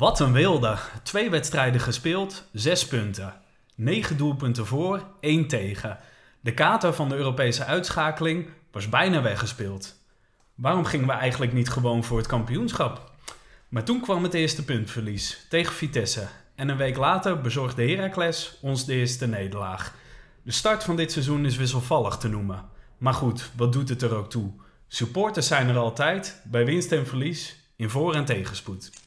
Wat een wilde. Twee wedstrijden gespeeld, zes punten. Negen doelpunten voor, één tegen. De kater van de Europese uitschakeling was bijna weggespeeld. Waarom gingen we eigenlijk niet gewoon voor het kampioenschap? Maar toen kwam het eerste puntverlies tegen Vitesse. En een week later bezorgde Heracles ons de eerste nederlaag. De start van dit seizoen is wisselvallig te noemen. Maar goed, wat doet het er ook toe? Supporters zijn er altijd, bij winst en verlies, in voor- en tegenspoed.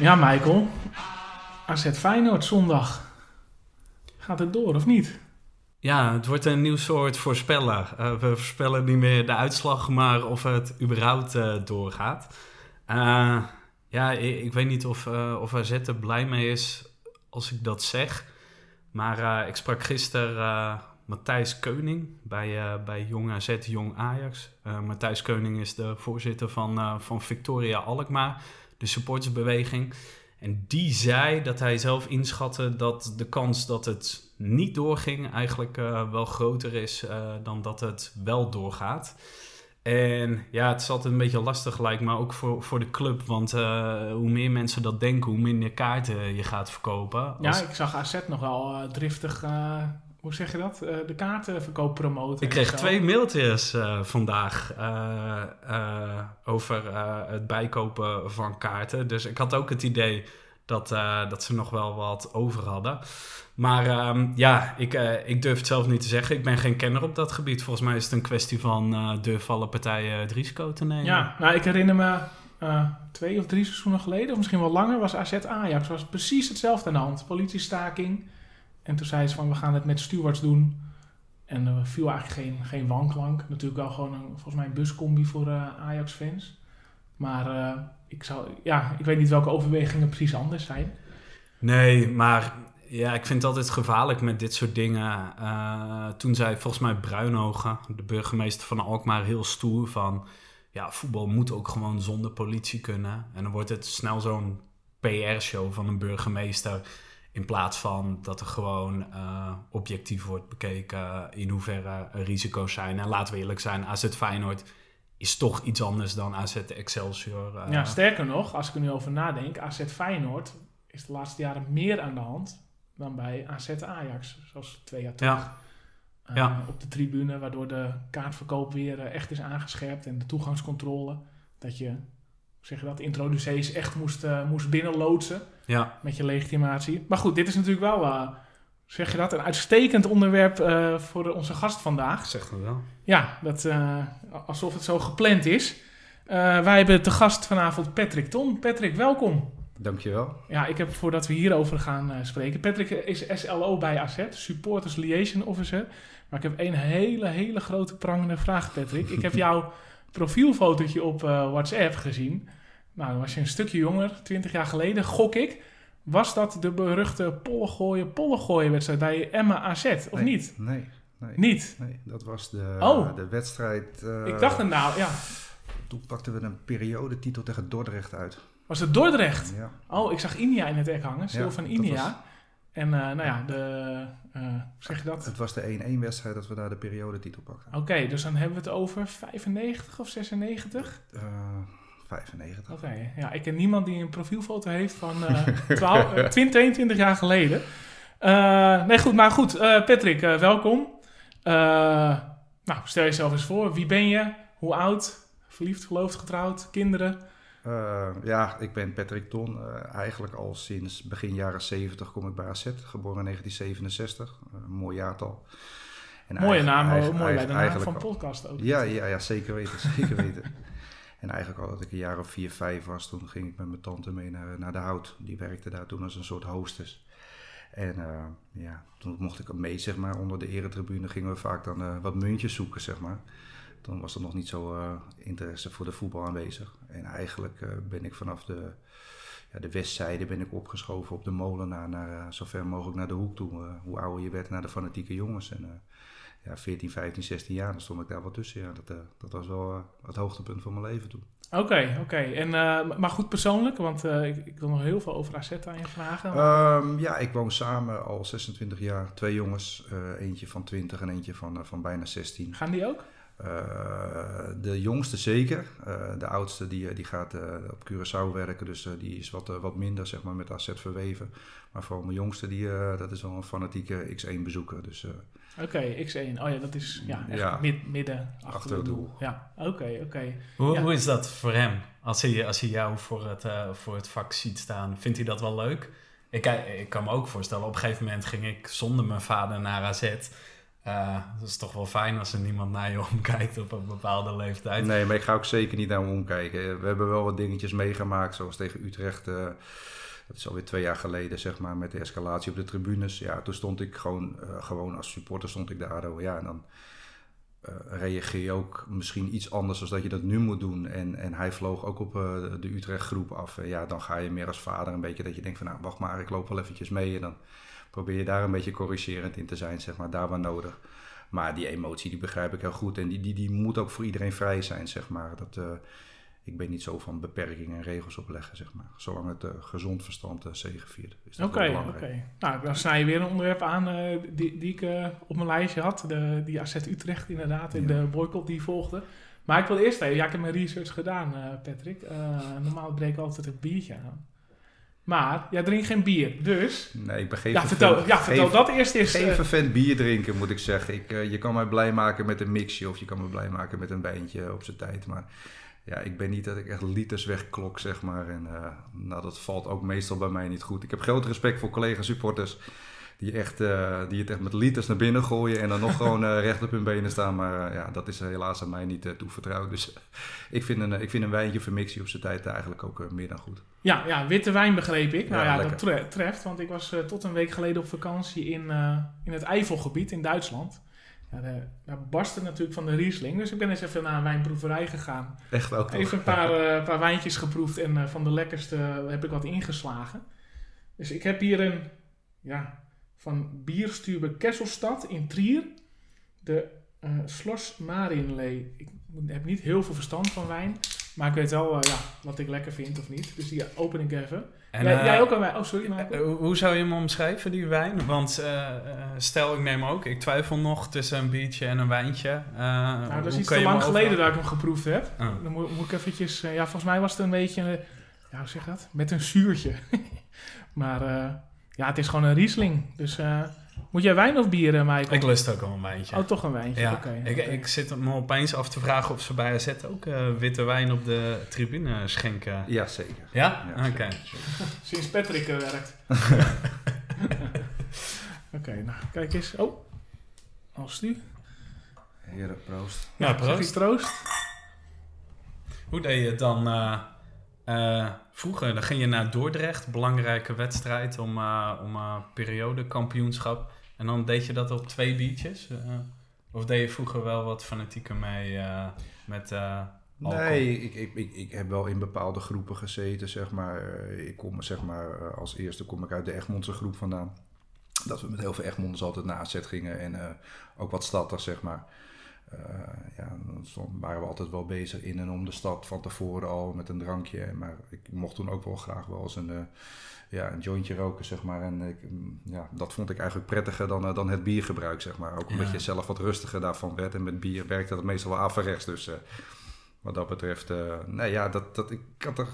Ja, Michael. AZ Feyenoord zondag. Gaat het door of niet? Ja, het wordt een nieuw soort voorspellen. Uh, we voorspellen niet meer de uitslag, maar of het überhaupt uh, doorgaat. Uh, ja, ik, ik, weet niet of, of AZ er blij mee is als ik dat zeg. Maar ik sprak gisteren Matthijs Keuning bij, bij Jong AZ, Jong Ajax. Matthijs Keuning is de voorzitter van, van Victoria Alkmaar, de supportersbeweging. En die zei dat hij zelf inschatte dat de kans dat het niet doorging eigenlijk uh, wel groter is uh, dan dat het wel doorgaat. En ja, het is altijd een beetje lastig lijkt me, ook voor, voor de club. Want uh, hoe meer mensen dat denken, hoe minder kaarten je gaat verkopen. Ja, ik zag AZ nog wel driftig, hoe zeg je dat, de kaartenverkoop promoten. Ik kreeg twee mailtjes vandaag over het bijkopen van kaarten. Dus ik had ook het idee dat, dat ze nog wel wat over hadden. Maar um, ja, ik, uh, ik durf het zelf niet te zeggen. Ik ben geen kenner op dat gebied. Volgens mij is het een kwestie van uh, durven alle partijen het risico te nemen. Ja, nou ik herinner me uh, twee of drie seizoenen geleden, of misschien wel langer, was AZ Ajax. was precies hetzelfde aan de hand. Politiestaking. En toen zei ze van we gaan het met stewards doen. En er viel eigenlijk geen, geen wanklank. Natuurlijk wel gewoon een, volgens mij een buscombi voor Ajax-fans. Maar ik, zou, ja, ik weet niet welke overwegingen precies anders zijn. Nee, maar ja, ik vind het altijd gevaarlijk met dit soort dingen. Uh, toen zei volgens mij Bruinogen, de burgemeester van Alkmaar, heel stoer van... Ja, voetbal moet ook gewoon zonder politie kunnen. En dan wordt het snel zo'n PR-show van een burgemeester... in plaats van dat er gewoon uh, objectief wordt bekeken in hoeverre er risico's zijn. En laten we eerlijk zijn, AZ Feyenoord is toch iets anders dan AZ Excelsior. Uh. Ja, sterker nog, als ik er nu over nadenk... AZ Feyenoord is de laatste jaren meer aan de hand dan bij AZ Ajax, zoals twee jaar terug. Ja. Uh, Ja. Op de tribune, waardoor de kaartverkoop weer echt is aangescherpt en de toegangscontrole. Dat je, zeg je dat, introducees echt moest, uh, moest binnenloodsen Ja, met je legitimatie. Maar goed, dit is natuurlijk wel, uh, zeg je dat, een uitstekend onderwerp uh, voor onze gast vandaag. zeg dat wel. Ja, dat, alsof het zo gepland is. Wij hebben te gast vanavond Patrick Ton. Patrick, welkom. Dankjewel. Ja, ik heb voordat we hierover gaan uh, spreken. Patrick is SLO bij AZ, Supporters Liaison Officer. Maar ik heb één hele, hele grote prangende vraag, Patrick. ik heb jouw profielfotootje op uh, WhatsApp gezien. Nou, dan was je een stukje jonger, 20 jaar geleden, gok ik. Was dat de beruchte pollengooien pollengooien wedstrijd bij Emma AZ, of nee, niet? Nee, nee. Niet? Nee, dat was de, oh. de wedstrijd... Uh, ik dacht het nou, ja. Toen pakten we een periodetitel tegen Dordrecht uit. Was het Dordrecht? Ja. Oh, ik zag Inia in het ek hangen. Ja, van was- En uh, nou ja, de, uh, hoe zeg je dat? Het was de 1-1 wedstrijd dat we daar de periodetitel pakten. Oké, dus dan hebben we het over 95 of 96? Uh, 95. Oké, ja, ik ken niemand die een profielfoto heeft van uh, 12, 20, 22 jaar geleden. Nee, goed, maar goed. Patrick, welkom. nou, stel jezelf eens voor. Wie ben je? Hoe oud? Verliefd, geloofd, getrouwd? Kinderen? Uh, ja, ik ben Patrick Ton. Uh, eigenlijk al sinds begin jaren 70 kom ik bij AZ. Geboren in 1967. Uh, een mooi jaartal. En Mooie naam, eigen, mooi bij de naam van podcast ook. Ja, ja, ja zeker weten. Zeker weten. En eigenlijk al dat ik een jaar of vier, vijf was, toen ging ik met mijn tante mee naar, naar de Hout. Die werkte daar toen als een soort hostess. En ja, toen mocht ik mee, zeg maar, onder de eretribune gingen we vaak dan wat muntjes zoeken, zeg maar. Toen was er nog niet zo uh, interesse voor de voetbal aanwezig. En eigenlijk uh, ben ik vanaf de, ja, de westzijde ben ik opgeschoven op de molenaar naar uh, zo ver mogelijk naar de hoek toe. hoe ouder je werd naar de fanatieke jongens. En ja, 14, 15, 16 jaar, dan stond ik daar wel tussen. Ja, dat, dat was wel het hoogtepunt van mijn leven toen. Oké, oké. En eh, Maar goed persoonlijk, want eh, ik, ik wil nog heel veel over AZ aan je vragen. Ehm, ja, ik woon samen al 26 jaar. Twee jongens, eh, eentje van 20 en eentje van, eh, van bijna 16. Gaan die ook? Eh, de jongste zeker. Eh, de oudste die, eh, die gaat eh, op Curaçao werken, dus eh, die is wat, wat minder zeg maar, met AZ verweven. Maar vooral mijn jongste, die, eh, dat is wel een fanatieke X1 bezoeker. Dus eh, Oké, X1. Oh ja, dat is ja, echt Ja. mid- midden achter, Achter het doel. doel. Ja, oké, oké. Hoe, Ja. hoe is dat voor hem? Als hij, als hij jou voor het, eh, voor het vak ziet staan, vindt hij dat wel leuk? Ik, ik kan me ook voorstellen, op een gegeven moment ging ik zonder mijn vader naar AZ. Eh dat is toch wel fijn als er niemand naar je omkijkt op een bepaalde leeftijd. Nee, maar ik ga ook zeker niet naar hem omkijken. We hebben wel wat dingetjes meegemaakt, zoals tegen Utrecht. eh, dat is alweer twee jaar geleden, zeg maar, met de escalatie op de tribunes. Ja, toen stond ik gewoon, eh, gewoon als supporter stond ik daar. Ja, en dan reageer je ook misschien iets anders dan dat je dat nu moet doen. En, en hij vloog ook op de Utrecht groep af. En ja, dan ga je meer als vader een beetje dat je denkt van, nou, wacht maar, ik loop wel eventjes mee. En dan probeer je daar een beetje corrigerend in te zijn, zeg maar, daar waar nodig. Maar die emotie, die begrijp ik heel goed. En die, die, die moet ook voor iedereen vrij zijn, zeg maar. Dat, eh, ik ben niet zo van beperkingen en regels opleggen, zeg maar. Zolang het eh, gezond verstand uh, zegeviert. is dat Oké, oké. Nou, dan snij je weer een onderwerp aan die, die ik op mijn lijstje had. De, die AZ Utrecht inderdaad, Ja. de boycott die volgde. Maar ik wil eerst even, ja, ik heb mijn research gedaan, Patrick. Normaal breek ik altijd een biertje aan. Maar jij drinkt geen bier, dus... Nee, ik ben geen Ja, vertel, ja, vertel geen- dat eerst eens. Geen eh, vervent bier drinken, moet ik zeggen. Ik, eh, je kan mij blij maken met een mixje of je kan me blij maken met een wijntje op zijn tijd. Maar ja, ik ben niet dat ik echt liters wegklok, zeg maar. En eh, nou, dat valt ook meestal bij mij niet goed. Ik heb groot respect voor collega-supporters die, echt, eh, die het echt met liters naar binnen gooien en dan nog gewoon eh, recht op hun benen staan. Maar eh, ja, dat is helaas aan mij niet toevertrouwd. Dus ik, vind een, ik vind een wijntje of een mixje op zijn tijd eigenlijk ook meer dan goed. Ja, ja, witte wijn begreep ik. Nou Ja, dat tre- treft, want ik was tot een week geleden op vakantie in, in het Eifelgebied in Duitsland. Ja, de, daar barstte natuurlijk van de Riesling, dus ik ben eens even naar een wijnproeverij gegaan. Echt wel. Even een paar, paar wijntjes geproefd en van de lekkerste heb ik wat ingeslagen. Dus ik heb hier een, ja, van Bierstube Kesselstad in Trier. De eh Schloss Marienlee. Ik heb niet heel veel verstand van wijn. Maar ik weet wel eh, ja, wat ik lekker vind of niet. Dus die open ik even. En, jij, eh, jij ook een wijn? Oh, sorry. Michael. hoe- zou je hem omschrijven, die wijn? Want stel, ik neem ook, ik twijfel nog tussen een biertje en een wijntje. Nou, dat is iets te lang geleden dat ik hem geproefd heb. Oh. Dan moet, moet ik eventjes... ja, volgens mij was het een beetje... ja, hoe zeg je dat? Met een zuurtje. maar ja, het is gewoon een Riesling. Dus eh, moet jij wijn of bier, eh, Michael? Ik lust ook wel een wijntje. Oh, toch een wijntje. Ja, Oké. ik, ik zit me opeens af te vragen of ze bij AZ ook eh, witte wijn op de tribune schenken. Ja, zeker. Ja? Ja, Oké. Sinds Patrick er werkt. Oké, nou, kijk eens. Oh, als nu. Heren, proost. Ja, proost. troost. Hoe deed je het dan eh, eh, vroeger? Dan ging je naar Dordrecht, belangrijke wedstrijd om, eh om eh, periodekampioenschap. En dan deed je dat op twee biertjes? Eh, of deed je vroeger wel wat fanatieker mee met? Nee, ik, ik, ik, ik heb wel in bepaalde groepen gezeten, zeg maar. Ik kom, zeg maar, als eerste kom ik uit de Egmondse groep vandaan. Dat we met heel veel Egmonders altijd naar AZ gingen en ook wat stadders, zeg maar. Eh, ja, dan waren we altijd wel bezig in en om de stad van tevoren al met een drankje. Maar ik mocht toen ook wel graag wel eens een, eh, ja, een jointje roken, zeg maar. En ik, mm, ja, dat vond ik eigenlijk prettiger dan, eh, dan het biergebruik, zeg maar. Ook omdat Ja. je zelf wat rustiger daarvan werd. En met bier werkte dat meestal wel averechts. Dus wat dat betreft, nee ja, dat, dat, ik had er...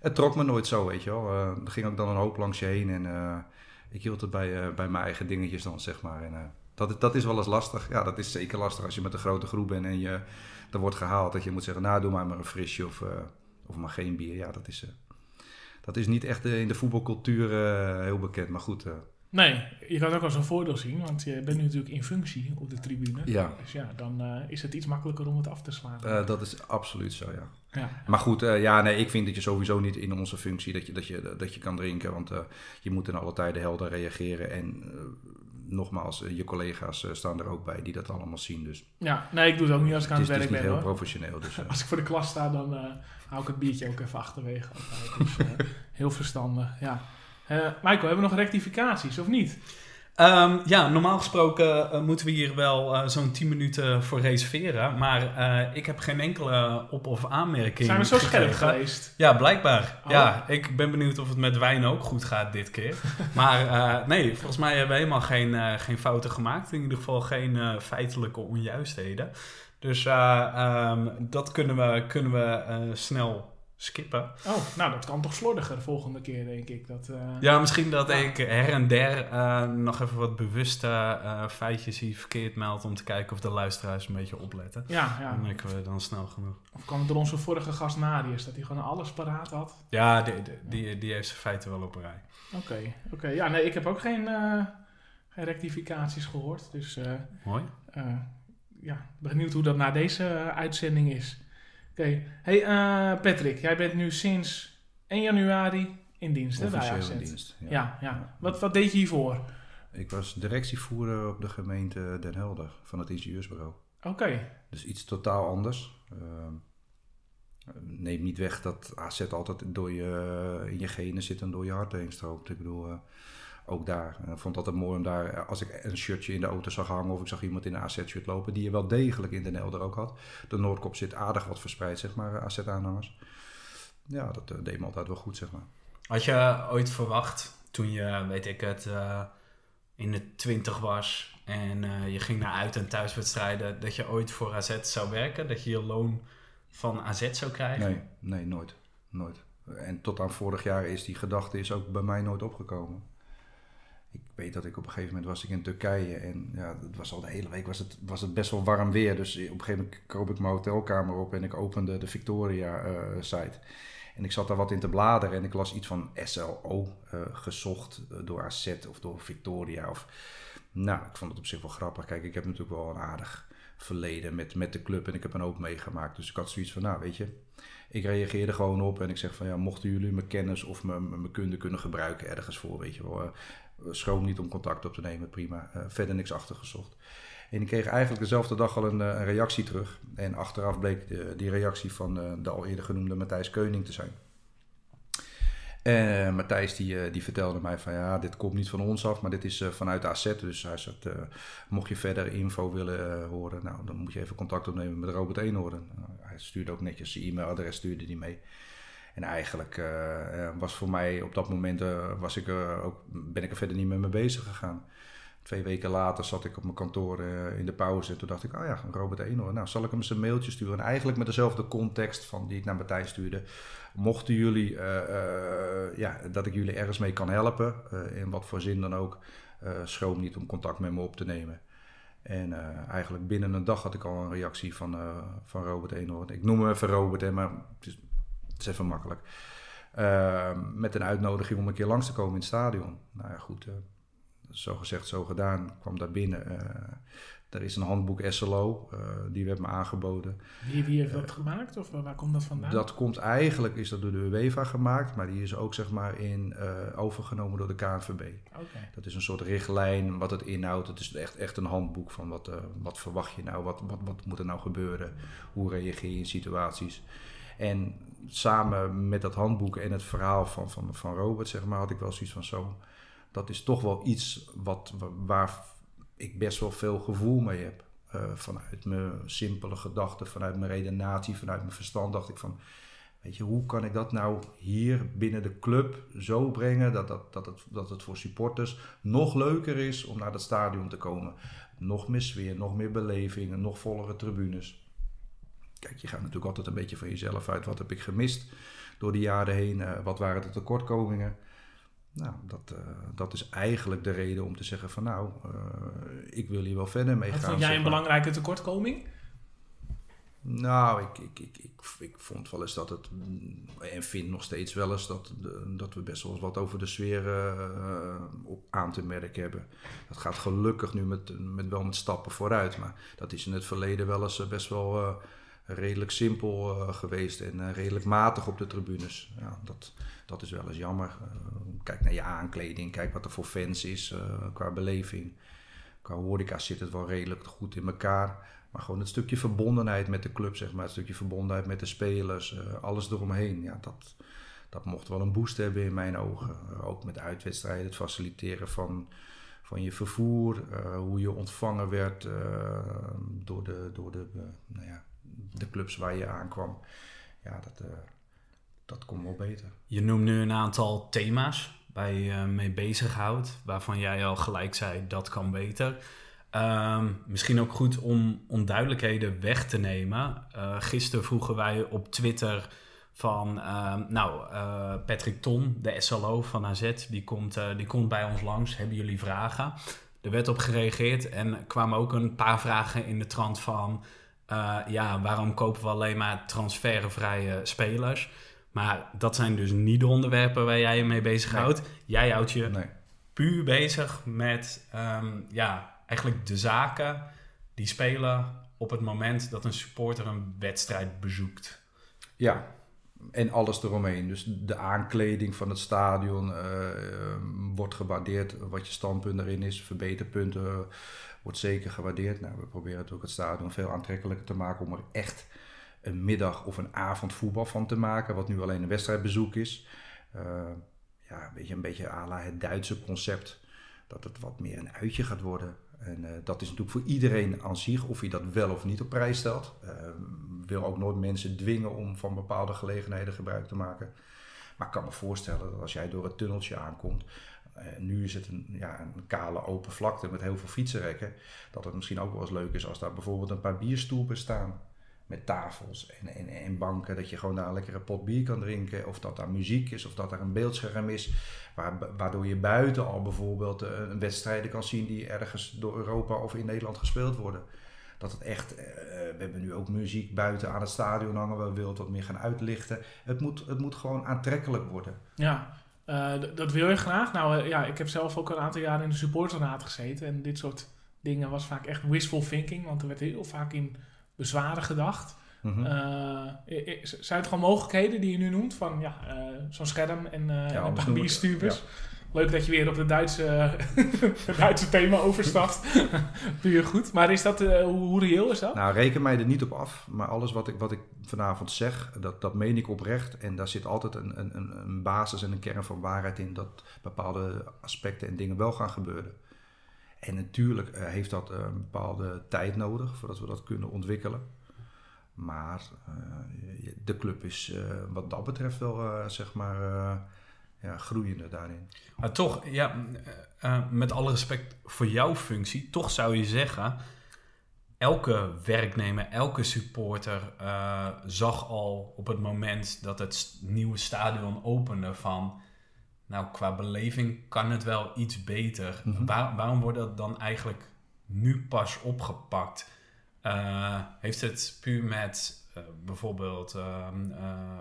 Het trok me nooit zo, weet je wel. Eh, er ging ook dan een hoop langs je heen en ik hield het bij, bij mijn eigen dingetjes dan, zeg maar. En, dat, dat is wel eens lastig. Ja, dat is zeker lastig als je met een grote groep bent en je, er wordt gehaald. Dat je moet zeggen, nou doe maar maar een frisje of, eh, of maar geen bier. Ja, dat is, eh, dat is niet echt eh, in de voetbalcultuur heel bekend. Maar goed, Nee, je kan het ook als een voordeel zien, want je bent nu natuurlijk in functie op de tribune. Ja. Dus ja, dan is het iets makkelijker om het af te slaan. dat is absoluut zo, ja. ja. Maar goed, ja, nee, ik vind dat je sowieso niet in onze functie dat je, dat je, dat je kan drinken. Want je moet in alle tijden helder reageren. En nogmaals, eh, je collega's eh, staan er ook bij die dat allemaal zien. Dus ja, nee, ik doe het ook niet als ik aan het het, is, het is werk niet ben. heel hoor. professioneel. Dus, eh, Als ik voor de klas sta, dan hou ik het biertje ook even achterwege. Altijd. Dus, heel verstandig, ja. Michael, hebben we nog rectificaties of niet? Ehm, ja, normaal gesproken eh, moeten we hier wel eh, zo'n 10 minuten voor reserveren. Maar eh, ik heb geen enkele op- of aanmerking. Zijn we zo scherp geweest? Ja, blijkbaar. Oh. Ja, ik ben benieuwd of het met wijn ook goed gaat dit keer. maar nee, volgens mij hebben we helemaal geen, geen fouten gemaakt. In ieder geval geen feitelijke onjuistheden. Dus eh, ehm, dat kunnen we, kunnen we snel skippen. Oh, nou dat kan toch slordiger de volgende keer, denk ik. Dat, eh, Ja, misschien dat Ja. ik her en der eh, nog even wat bewuste eh, feitjes die verkeerd meld om te kijken of de luisteraars een beetje opletten. ja, ja. Dan merken we dan snel genoeg. Of kwam het door onze vorige gast Marius, dat hij gewoon alles paraat had? Ja, die, die, die, die heeft zijn feiten wel op een rij. Oké, oké. Ja, nee, ik heb ook geen, geen rectificaties gehoord. Dus Mooi. ja, benieuwd hoe dat na deze uitzending is. Oké. Hey eh, Patrick, jij bent nu sinds 1 januari in dienst, hè, bij in dienst. Ja. Ja, ja. Wat, wat deed je hiervoor? Ik was directievoerder op de gemeente Den Helder van het ingenieursbureau. Oké. Dus iets totaal anders. Ehm, neem niet weg dat AZ altijd door je, in je genen zit en door je hart heen stroomt. Ik bedoel, eh, ook daar. Vond het altijd mooi om daar, eh, als ik een shirtje in de auto zag hangen of ik zag iemand in een AZ-shirt lopen, die je wel degelijk in Den Helder ook had. De Noordkop zit aardig wat verspreid, zeg maar, AZ-aanhangers. Ja, dat eh, deed me altijd wel goed, zeg maar. Had je ooit verwacht, toen je, weet ik het, eh, in de twintig was en je ging naar uit- en thuiswedstrijden, dat je ooit voor AZ zou werken? Dat je je loon van AZ zou krijgen? Nee, nee, nooit. Nooit. En tot aan vorig jaar is die gedachte is ook bij mij nooit opgekomen. Weet dat ik op een gegeven moment was ik in Turkije en ja, het was al de hele week was het, was het best wel warm weer. Dus op een gegeven moment kroop ik mijn hotelkamer op en ik opende de Victoria eh, site. En ik zat daar wat in te bladeren en ik las iets van SLO eh, gezocht eh, door AZ of door Victoria. Of, nou, ik vond het op zich wel grappig. Kijk, ik heb natuurlijk wel een aardig verleden met, met de club en ik heb een hoop meegemaakt. Dus ik had zoiets van, nou weet je, ik reageerde gewoon op en ik zeg van ja, mochten jullie mijn kennis of mijn, mijn kunde kunnen gebruiken ergens voor, weet je wel. Eh, schroom niet om contact op te nemen, prima. Eh, verder niks achtergezocht. En ik kreeg eigenlijk dezelfde dag al een, eh, een reactie terug. En achteraf bleek de, die reactie van eh, de al eerder genoemde Matthijs Keuning te zijn. En eh, Matthijs die, eh, die vertelde mij van ja, dit komt niet van ons af, maar dit is eh, vanuit AZ. Dus hij zegt, eh, mocht je verder info willen eh, horen, nou, dan moet je even contact opnemen met Robert Eenhoorn. Nou, hij stuurde ook netjes zijn e-mailadres, stuurde die mee. En eigenlijk eh, eh, was voor mij op dat moment, eh, was ik, ook, ben ik er verder niet meer mee bezig gegaan. Twee weken later zat ik op mijn kantoor in de pauze en toen dacht ik, oh ja, Robert Eenhoorn, nou zal ik hem eens een mailtje sturen. En eigenlijk met dezelfde context van die ik naar Matthijs stuurde. Mochten jullie, ja, dat ik jullie ergens mee kan helpen, in wat voor zin dan ook, schroom niet om contact met me op te nemen. En eigenlijk binnen een dag had ik al een reactie van, van Robert Eenhoorn. Ik noem hem even Robert, hè, maar het is, het is even makkelijk. Eh, met een uitnodiging om een keer langs te komen in het stadion. Nou ja, goed, eh, zo gezegd, zo gedaan. Ik kwam daar binnen. eh, er is een handboek SLO, eh, die werd me aangeboden. Wie, wie heeft dat gemaakt of waar komt dat vandaan? Dat komt eigenlijk, is dat door de UEFA gemaakt, maar die is ook zeg maar in, overgenomen door de KNVB. Oké. Dat is een soort richtlijn wat het inhoudt. Het is echt, echt een handboek van wat, wat verwacht je nou, wat, wat, wat moet er nou gebeuren, hoe reageer je in situaties. En samen met dat handboek en het verhaal van, van, van Robert, zeg maar, had ik wel zoiets van zo. Dat is toch wel iets wat, waar ik best wel veel gevoel mee heb. Eh, vanuit mijn simpele gedachten, vanuit mijn redenatie, vanuit mijn verstand dacht ik van... Weet je, hoe kan ik dat nou hier binnen de club zo brengen dat, dat, dat, het, dat het voor supporters nog leuker is om naar dat stadion te komen? Nog meer sfeer, nog meer beleving, en nog vollere tribunes. Kijk, je gaat natuurlijk altijd een beetje van jezelf uit. Wat heb ik gemist door die jaren heen? Uh, wat waren de tekortkomingen? Nou, dat, uh, dat is eigenlijk de reden om te zeggen van nou, uh, ik wil hier wel verder mee wat gaan. vond jij een belangrijke tekortkoming? Nou, ik, ik, ik, ik, ik vond wel eens dat het, en vind nog steeds wel eens dat, dat we best wel eens wat over de sfeer uh, op aan te merken hebben. Dat gaat gelukkig nu met, met wel met stappen vooruit, maar dat is in het verleden wel eens best wel redelijk simpel uh, geweest en redelijk matig op de tribunes. Ja, dat, dat is wel eens jammer. kijk naar je aankleding, kijk wat er voor fans is qua beleving. Qua horeca zit het wel redelijk goed in elkaar. Maar gewoon het stukje verbondenheid met de club, zeg maar. Het stukje verbondenheid met de spelers. Alles eromheen. Ja, dat, dat mocht wel een boost hebben in mijn ogen. Ook met uitwedstrijden, het faciliteren van, van je vervoer, eh, hoe je ontvangen werd eh, door, de, door de, eh, nou ja, de clubs waar je aankwam. Ja, dat, eh, dat komt wel beter. Je noemt nu een aantal thema's waar je je mee bezighoudt, waarvan jij al gelijk zei dat kan beter. Ehm, misschien ook goed om onduidelijkheden weg te nemen. Uh, gisteren vroegen wij op Twitter van, ehm, nou, uh, Patrick Ton, de SLO van AZ, die komt, uh, die komt bij ons langs. Hebben jullie vragen? Er werd op gereageerd en kwamen ook een paar vragen in de trant van, ja, waarom kopen we alleen maar transfervrije spelers? Maar dat zijn dus niet de onderwerpen waar jij je mee bezighoudt. Nee. Jij houdt je nee. puur bezig met um, ja, eigenlijk de zaken die spelen op het moment dat een supporter een wedstrijd bezoekt. Ja, en alles eromheen. Dus de aankleding van het stadion uh, uh, wordt gewaardeerd. Wat je standpunt erin is, verbeterpunten wordt zeker gewaardeerd. Nou, we proberen ook het stadion veel aantrekkelijker te maken om er echt een middag of een avond voetbal van te maken, wat nu alleen een wedstrijdbezoek is. Uh, ja, een beetje, een beetje à het Duitse concept, dat het wat meer een uitje gaat worden. En uh, dat is natuurlijk voor iedereen aan zich, of je dat wel of niet op prijs stelt. Uh, wil ook nooit mensen dwingen om van bepaalde gelegenheden gebruik te maken. Maar ik kan me voorstellen dat als jij door het tunneltje aankomt, nu is het een, ja, een kale open vlakte met heel veel fietsenrekken, dat het misschien ook wel eens leuk is als daar bijvoorbeeld een paar bierstoelen staan met tafels en, en, en, banken, dat je gewoon daar een lekkere pot bier kan drinken. Of dat daar muziek is, of dat er een beeldscherm is, waar, waardoor je buiten al bijvoorbeeld een wedstrijden kan zien die ergens door Europa of in Nederland gespeeld worden. Dat het echt, uh, we hebben nu ook muziek buiten aan het stadion hangen, we willen wat meer gaan uitlichten. Het moet, het moet gewoon aantrekkelijk worden. Ja, uh, dat wil je graag. Nou uh, ja, ik heb zelf ook een aantal jaren in de supporterraad gezeten en dit soort dingen was vaak echt wishful thinking, want er werd heel vaak in bezwaren gedacht. Mm-hmm. Uh, zijn het gewoon mogelijkheden die je nu noemt? Van ja, zo'n scherm en, ja, en een paar bierstuurders. Ja. Leuk dat je weer op het Duitse, Duitse thema overstapt. Puur goed. Maar is dat, hoe, hoe, reëel is dat? Nou, reken mij er niet op af. Maar alles wat ik, wat ik vanavond zeg, dat, dat meen ik oprecht. En daar zit altijd een, een, een basis en een kern van waarheid in. Dat bepaalde aspecten en dingen wel gaan gebeuren. En natuurlijk uh, heeft dat uh, een bepaalde tijd nodig voordat we dat kunnen ontwikkelen. Maar uh, de club is wat dat betreft wel, zeg maar, ja, groeiende daarin. Maar toch, ja, met alle respect voor jouw functie, toch zou je zeggen, elke werknemer, elke supporter zag al op het moment dat het nieuwe stadion opende van nou, qua beleving kan het wel iets beter. Waar, waarom wordt dat dan eigenlijk nu pas opgepakt? Uh, heeft het puur met bijvoorbeeld uh,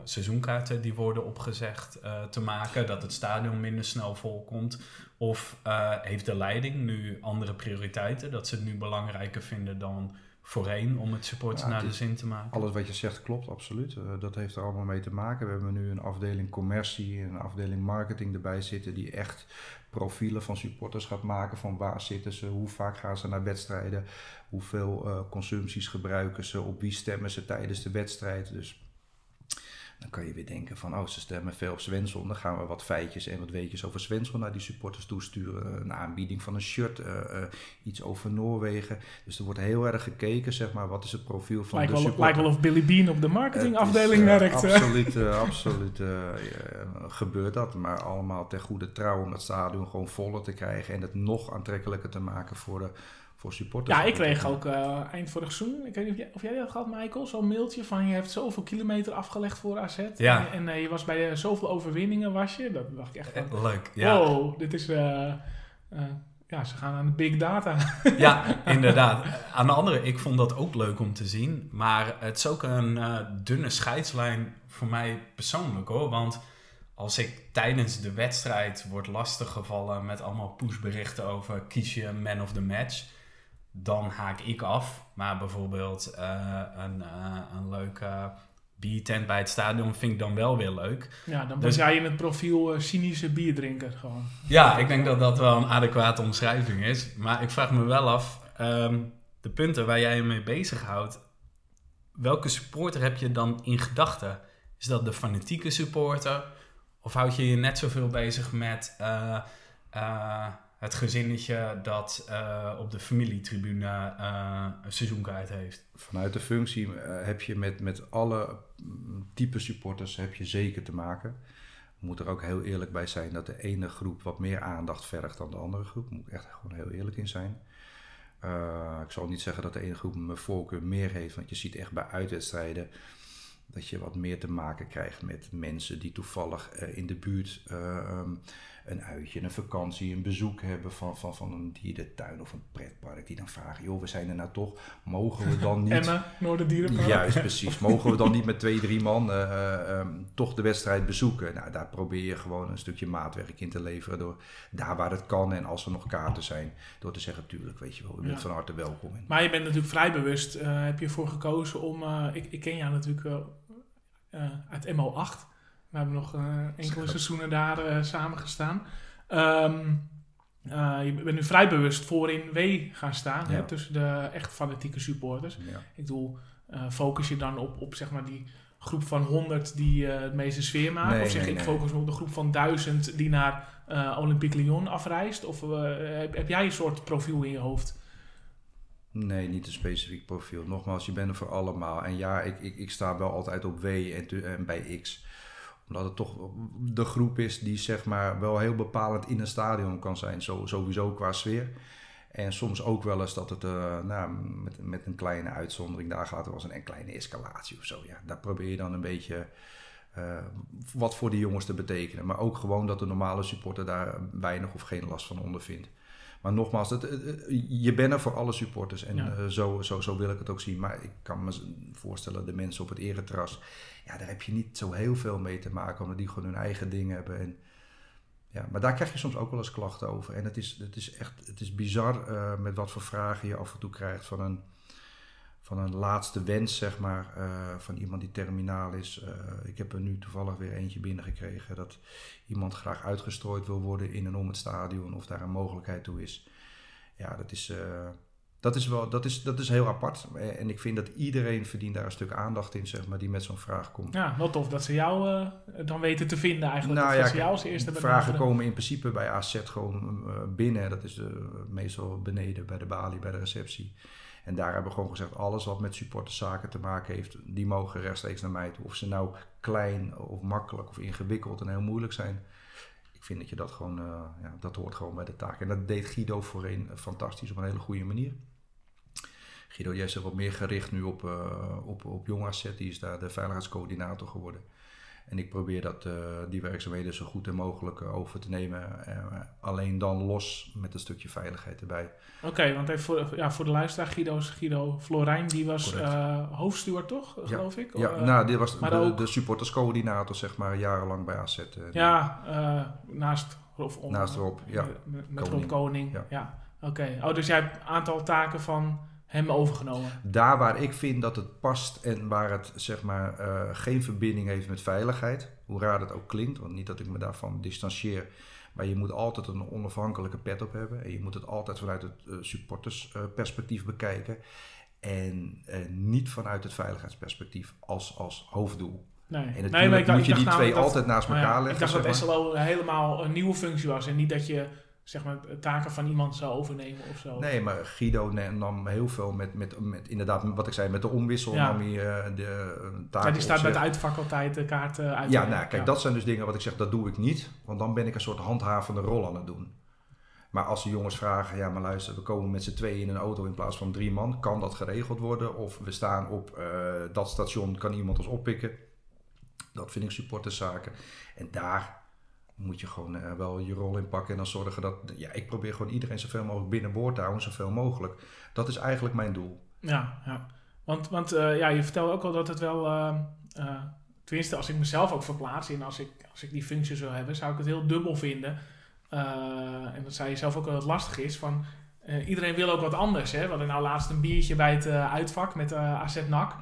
seizoenkaarten die worden opgezegd te maken, dat het stadion minder snel volkomt? Of heeft de leiding nu andere prioriteiten, dat ze het nu belangrijker vinden dan voorheen om het supporten ja, naar de zin te maken. Alles wat je zegt klopt, absoluut. Uh, dat heeft er allemaal mee te maken. We hebben nu een afdeling commercie en een afdeling marketing erbij zitten die echt profielen van supporters gaat maken. Van waar zitten ze, hoe vaak gaan ze naar wedstrijden, hoeveel uh, consumpties gebruiken ze, op wie stemmen ze tijdens de wedstrijd. Dus dan kan je weer denken van, oh, ze stemmen veel op Svensson. Dan gaan we wat feitjes en wat weetjes over Svensson naar die supporters toesturen. Een aanbieding van een shirt, uh, uh, iets over Noorwegen. Dus er wordt heel erg gekeken, zeg maar, wat is het profiel van de supporter. Lijkt wel of Billy Bean op de marketingafdeling uh, werkt. Absoluut, absoluut gebeurt dat. Maar allemaal ter goede trouw om dat stadion gewoon voller te krijgen. En het nog aantrekkelijker te maken voor de voor supporters. Ja, ik kreeg ook uh, eind vorig seizoen, ik weet niet of jij, of jij dat gehad, Michael, zo'n mailtje van je hebt zoveel kilometer afgelegd voor AZ. Ja. En, en uh, je was bij uh, zoveel overwinningen was je. Dat dacht ik echt van, Leuk, ja. Wow, dit is... ja, ze gaan aan de big data. ja, inderdaad. Aan de andere, ik vond dat ook leuk om te zien. Maar het is ook een dunne scheidslijn voor mij persoonlijk hoor. Want als ik tijdens de wedstrijd word lastiggevallen met allemaal pushberichten over kies je man of the match dan haak ik af. Maar bijvoorbeeld uh, een, uh, een leuke biertent bij het stadion vind ik dan wel weer leuk. Ja, dan ben dus, jij in het profiel uh, cynische bierdrinker gewoon. Ja, ik denk dat dat wel een adequate omschrijving is. Maar ik vraag me wel af, um, de punten waar jij je mee bezighoudt, welke supporter heb je dan in gedachten? Is dat de fanatieke supporter? Of houd je je net zoveel bezig met het gezinnetje dat eh, op de familietribune uh, een seizoenkaart heeft. Vanuit de functie heb je met, met alle type supporters heb je zeker te maken. Moet er ook heel eerlijk bij zijn dat de ene groep wat meer aandacht vergt dan de andere groep. Moet ik echt gewoon heel eerlijk in zijn. ik zal niet zeggen dat de ene groep mijn voorkeur meer heeft, want je ziet echt bij uitwedstrijden dat je wat meer te maken krijgt met mensen die toevallig in de buurt um, een uitje, een vakantie, een bezoek hebben van, van, van een dierentuin of een pretpark. Die dan vragen, joh, we zijn er nou toch, mogen we dan niet... Emma, Noorderdierenpark. Juist, precies. Mogen we dan niet met twee, drie man uh, um, toch de wedstrijd bezoeken? Nou, daar probeer je gewoon een stukje maatwerk in te leveren door daar waar het kan en als er nog kaarten zijn, door te zeggen, tuurlijk, weet je wel, je bent ja. van harte welkom. In. Maar je bent natuurlijk vrij bewust, uh, heb je voor gekozen om, uh, ik, ik ken jou natuurlijk uit MO8. We hebben nog enkele seizoenen daar samen gestaan. Um, uh, je bent nu vrij bewust voorin W gaan staan, hè, tussen de echt fanatieke supporters. Ja. Ik bedoel, uh, focus je dan op, op zeg maar die groep van 100 die uh, het meeste sfeer maakt? Nee, of zeg nee, ik nee. focus me op de groep van 1000 die naar Olympique Lyon afreist? Of heb, heb, jij een soort profiel in je hoofd? Nee, niet een specifiek profiel. Nogmaals, je bent er voor allemaal. En ja, ik, ik, ik sta wel altijd op W en, en bij X omdat het toch de groep is die zeg maar wel heel bepalend in een stadion kan zijn. Zo, sowieso qua sfeer. En soms ook wel eens dat het uh, nou, met, met een kleine uitzondering, daar gaat er wel eens een kleine escalatie of zo. Ja, daar probeer je dan een beetje uh, wat voor die jongens te betekenen. Maar ook gewoon dat de normale supporter daar weinig of geen last van ondervindt. Maar nogmaals, het, je bent er voor alle supporters en ja. uh, zo, zo, zo wil ik het ook zien. Maar ik kan me voorstellen, de mensen op het eretras, ja, daar heb je niet zo heel veel mee te maken, omdat die gewoon hun eigen dingen hebben. En, ja, maar daar krijg je soms ook wel eens klachten over. En het is, het is echt het is bizar uh, met wat voor vragen je af en toe krijgt van een, van een laatste wens, zeg maar, uh, van iemand die terminaal is. Uh, ik heb er nu toevallig weer eentje binnengekregen dat iemand graag uitgestrooid wil worden in en om het stadion, of daar een mogelijkheid toe is. Ja, dat is, dat is, wel, dat is, dat is heel apart. En ik vind dat iedereen verdient daar een stuk aandacht in, zeg maar, die met zo'n vraag komt. Ja, wel tof dat ze jou dan weten te vinden eigenlijk. Nou dat ja, ze jou als eerste vragen komen in principe bij AZ gewoon binnen. Dat is meestal beneden bij de balie, bij de receptie. En daar hebben we gewoon gezegd, alles wat met supporterszaken te maken heeft, die mogen rechtstreeks naar mij toe. Of ze nou klein of makkelijk of ingewikkeld en heel moeilijk zijn. Ik vind dat je dat gewoon, ja, dat hoort gewoon bij de taak. En dat deed Guido voorheen fantastisch op een hele goede manier. Guido, jij is er wat meer gericht nu op, uh, op, op Jong AZ. Die is daar de veiligheidscoördinator geworden. En ik probeer dat, uh, die werkzaamheden zo goed en mogelijk uh, over te nemen. Uh, alleen dan los met een stukje veiligheid erbij. Oké, okay, want even voor, ja, voor de luisteraar, Guido, Guido Florijn, die was hoofdstuur toch, geloof ja. ik? Ja, of, nou, die was de, ook... de supporterscoördinator, zeg maar, jarenlang bij AZ. ja, naast, of, om, naast Rob, ja. Met, met Rob Koning, ja. ja. Oké, okay. oh, dus jij hebt een aantal taken van hem overgenomen. Daar waar ik vind dat het past en waar het zeg maar uh, geen verbinding heeft met veiligheid, hoe raar dat ook klinkt, want niet dat ik me daarvan distancieer, maar je moet altijd een onafhankelijke pet op hebben en je moet het altijd vanuit het uh, supportersperspectief uh, bekijken en eh, niet vanuit het veiligheidsperspectief als, als hoofddoel. Nee, en natuurlijk nee, maar ik dacht, moet je die twee dat, altijd naast elkaar ja, leggen. Ik dacht dat. SLO helemaal een nieuwe functie was en niet dat je zeg maar, taken van iemand zou overnemen of zo. Nee, maar Guido nam heel veel met, met, met inderdaad, wat ik zei, met de omwissel Ja. nam hij uh, de uh, taken Ja, die staat bij het uitvak altijd de kaarten uit. Ja, nou, kijk, dat zijn dus dingen wat ik zeg, dat doe ik niet. Want dan ben ik een soort handhavende rol aan het doen. Maar als de jongens vragen, ja, maar luister, we komen met z'n tweeën in een auto in plaats van drie man, kan dat geregeld worden? Of we staan op uh, dat station, kan iemand ons oppikken? Dat vind ik supporterszaken. En daar moet je gewoon uh, wel je rol in pakken en dan zorgen dat... Ja, ik probeer gewoon iedereen zoveel mogelijk binnenboord te houden, zoveel mogelijk. Dat is eigenlijk mijn doel. Ja, ja. Want, want uh, ja, je vertelde ook al dat het wel... Uh, tenminste, als ik mezelf ook verplaats en als ik, als ik die functie zou hebben, zou ik het heel dubbel vinden. en dat zei je zelf ook wel dat het lastig is van... iedereen wil ook wat anders. Hè? We hadden nou laatst een biertje bij het uitvak met AZ NAC.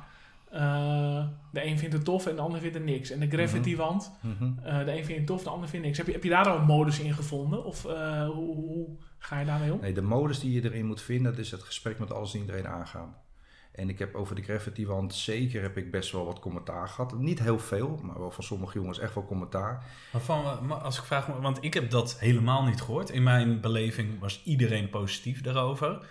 Uh, de een vindt het tof en de ander vindt het niks. En de graffiti-wand, mm -hmm. uh, de een vindt het tof, de ander vindt niks. Heb je, heb je daar al een modus in gevonden? Of uh, hoe, hoe, ga je daarmee om? Nee, de modus die je erin moet vinden, dat is het gesprek met alles en iedereen aangaan. En ik heb over de graffiti-wand zeker heb ik best wel wat commentaar gehad. Niet heel veel, maar wel van sommige jongens echt wel commentaar. Maar van, maar als ik vraag, want ik heb dat helemaal niet gehoord. In mijn beleving was iedereen positief daarover.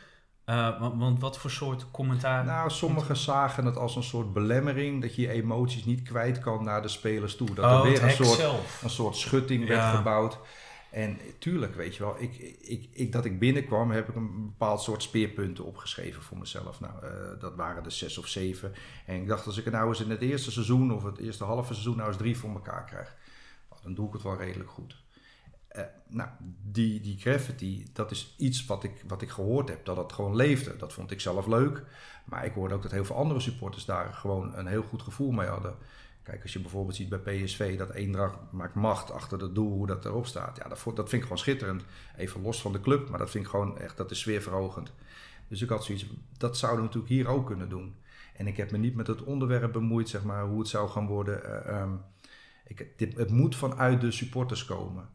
Uh, want, want, wat voor soort commentaar? Nou, sommigen zagen het als een soort belemmering dat je je emoties niet kwijt kan naar de spelers toe. Dat oh, er weer een soort, zelf. een soort schutting werd Ja. gebouwd. En tuurlijk, weet je wel, ik, ik, ik, dat ik binnenkwam, heb ik een bepaald soort speerpunten opgeschreven voor mezelf. Nou, eh, dat waren er zes of zeven. En ik dacht, als ik er nou eens in het eerste seizoen of het eerste halve seizoen nou eens drie voor elkaar krijg, dan doe ik het wel redelijk goed. Eh, nou, die, die graffiti, dat is iets wat ik, wat ik gehoord heb, dat het gewoon leefde. Dat vond ik zelf leuk. Maar ik hoorde ook dat heel veel andere supporters daar gewoon een heel goed gevoel mee hadden. Kijk, als je bijvoorbeeld ziet bij PSV dat Eendracht maakt macht achter het doel, hoe dat erop staat. Ja, dat, dat vind ik gewoon schitterend. Even los van de club, maar dat vind ik gewoon echt, dat is sfeerverhogend. Dus ik had zoiets, dat zouden we natuurlijk hier ook kunnen doen. En ik heb me niet met het onderwerp bemoeid, zeg maar, hoe het zou gaan worden. Eh, ehm, ik, dit, het moet vanuit de supporters komen.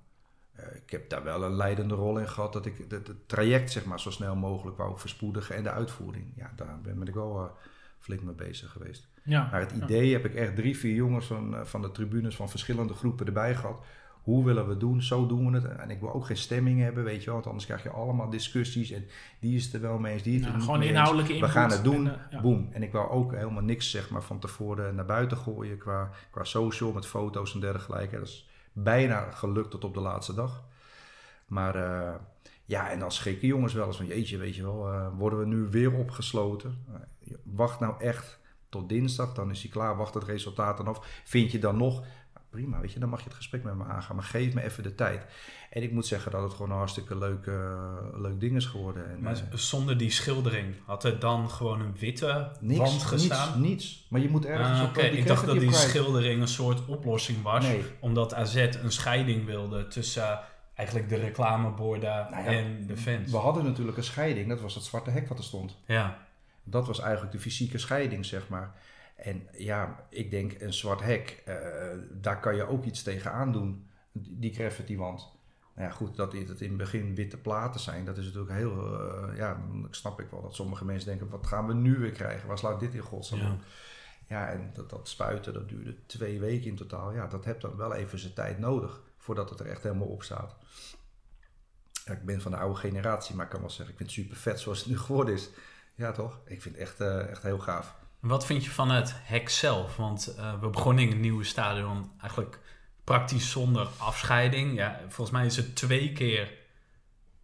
Eh, ik heb daar wel een leidende rol in gehad dat ik het, traject zeg maar, zo snel mogelijk wou verspoedigen en de uitvoering. Ja, daar ben, ik wel eh, flink mee bezig geweest. Ja. Maar het idee heb ik echt drie, vier jongens van, eh, van de tribunes van verschillende groepen erbij gehad. Hoe willen we het doen? Zo doen we het. En ik wil ook geen stemming hebben, weet je wel. Want anders krijg je allemaal discussies. En die is er wel mee eens, die is er niet gewoon inhoudelijke We input. gaan het doen, en, ja. boom. En ik wou ook helemaal niks zeg maar, van tevoren naar buiten gooien qua, qua social met foto's en dergelijke. Dat is bijna gelukt tot op de laatste dag. Maar eh, ja, en dan schrikken jongens wel eens van jeetje, weet je wel, eh, worden we nu weer opgesloten? Eh, wacht nou echt tot dinsdag, dan is hij klaar, wacht het resultaat dan af. Vind je dan nog? Prima, weet je, dan mag je het gesprek met me aangaan, maar geef me even de tijd. En ik moet zeggen dat het gewoon een hartstikke leuk, leuk ding is geworden. En, Maar eh, zonder die schildering had er dan gewoon een witte niks, wand niets, gestaan? niets. Maar je moet ergens op Oké, ik dacht dat die kwijt. schildering een soort oplossing was. Nee. Omdat AZ een scheiding wilde tussen eh, eigenlijk de reclameborden Nou ja, en de fans. We hadden natuurlijk een scheiding, dat was het zwarte hek wat er stond. Ja, Dat was eigenlijk de fysieke scheiding, zeg maar. En ja, ik denk een zwart hek, eh, daar kan je ook iets tegen aandoen, die die graffiti-wand. Nou ja, goed, dat het in het begin witte platen zijn, dat is natuurlijk heel... eh, ja, dan snap ik wel dat sommige mensen denken, wat gaan we nu weer krijgen? Waar slaat dit in godsnaam ja. Ja, en dat, dat spuiten, dat duurde twee weken in totaal. Ja, dat heeft dan wel even zijn tijd nodig, voordat het er echt helemaal op staat. Ja, ik ben van de oude generatie, maar ik kan wel zeggen, ik vind het super vet zoals het nu geworden is. Ja, toch? Ik vind het echt, eh, echt heel gaaf. Wat vind je van het hek zelf? Want eh, we begonnen in het nieuwe stadion eigenlijk praktisch zonder afscheiding. Ja, volgens mij is het twee keer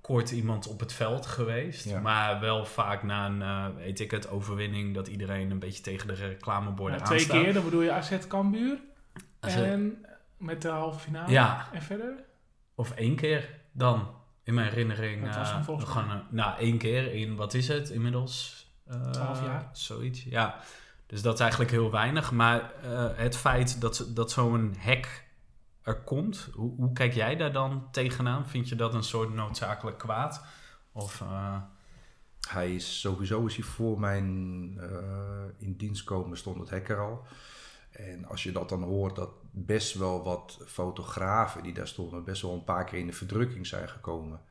kort iemand op het veld geweest. Ja. Maar wel vaak na een, eh, weet ik het, overwinning... dat iedereen een beetje tegen de reclameborden twee aanstaat. keer, dan bedoel je AZ Cambuur. En met de halve finale. Ja. En verder? Of één keer dan, in mijn herinnering. Dat was eh, volgens eh, nou, één keer in, wat is het inmiddels? Eh, Twaalf jaar. Zoiets, ja. Dus dat is eigenlijk heel weinig. Maar eh, het feit dat, dat zo'n hek er komt, hoe, hoe kijk jij daar dan tegenaan? Vind je dat een soort noodzakelijk kwaad? Of, eh, Hij is sowieso is hij voor mijn eh, in dienst komen stond het hekker al. En als je dat dan hoort dat best wel wat fotografen die daar stonden, best wel een paar keer in de verdrukking zijn gekomen.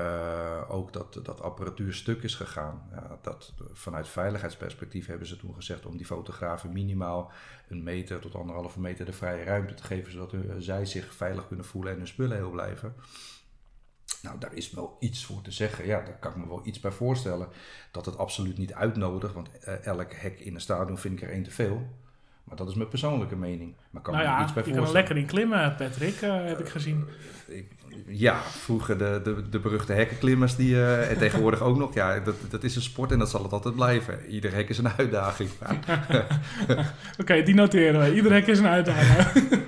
Eh, ook dat, dat apparatuur stuk is gegaan. Ja, dat, vanuit veiligheidsperspectief hebben ze toen gezegd om die fotografen minimaal een meter tot anderhalve meter de vrije ruimte te geven, zodat hun- zij zich veilig kunnen voelen en hun spullen heel blijven. Nou, daar is wel iets voor te zeggen. Ja, daar kan ik me wel iets bij voorstellen. Dat het absoluut niet uitnodigt, want eh, elk hek in een stadion vind ik er één te veel. Maar dat is mijn persoonlijke mening. Maar kan nou me ja, iets bij je kan er lekker in klimmen, Patrick, eh, heb ik gezien. Ik- ja, vroeger de, de, de beruchte hekkenklimmers die, eh, en tegenwoordig ook nog. Ja, dat, dat is een sport en dat zal het altijd blijven. Ieder hek is een uitdaging. Oké, die noteren we. Ieder hek is een uitdaging.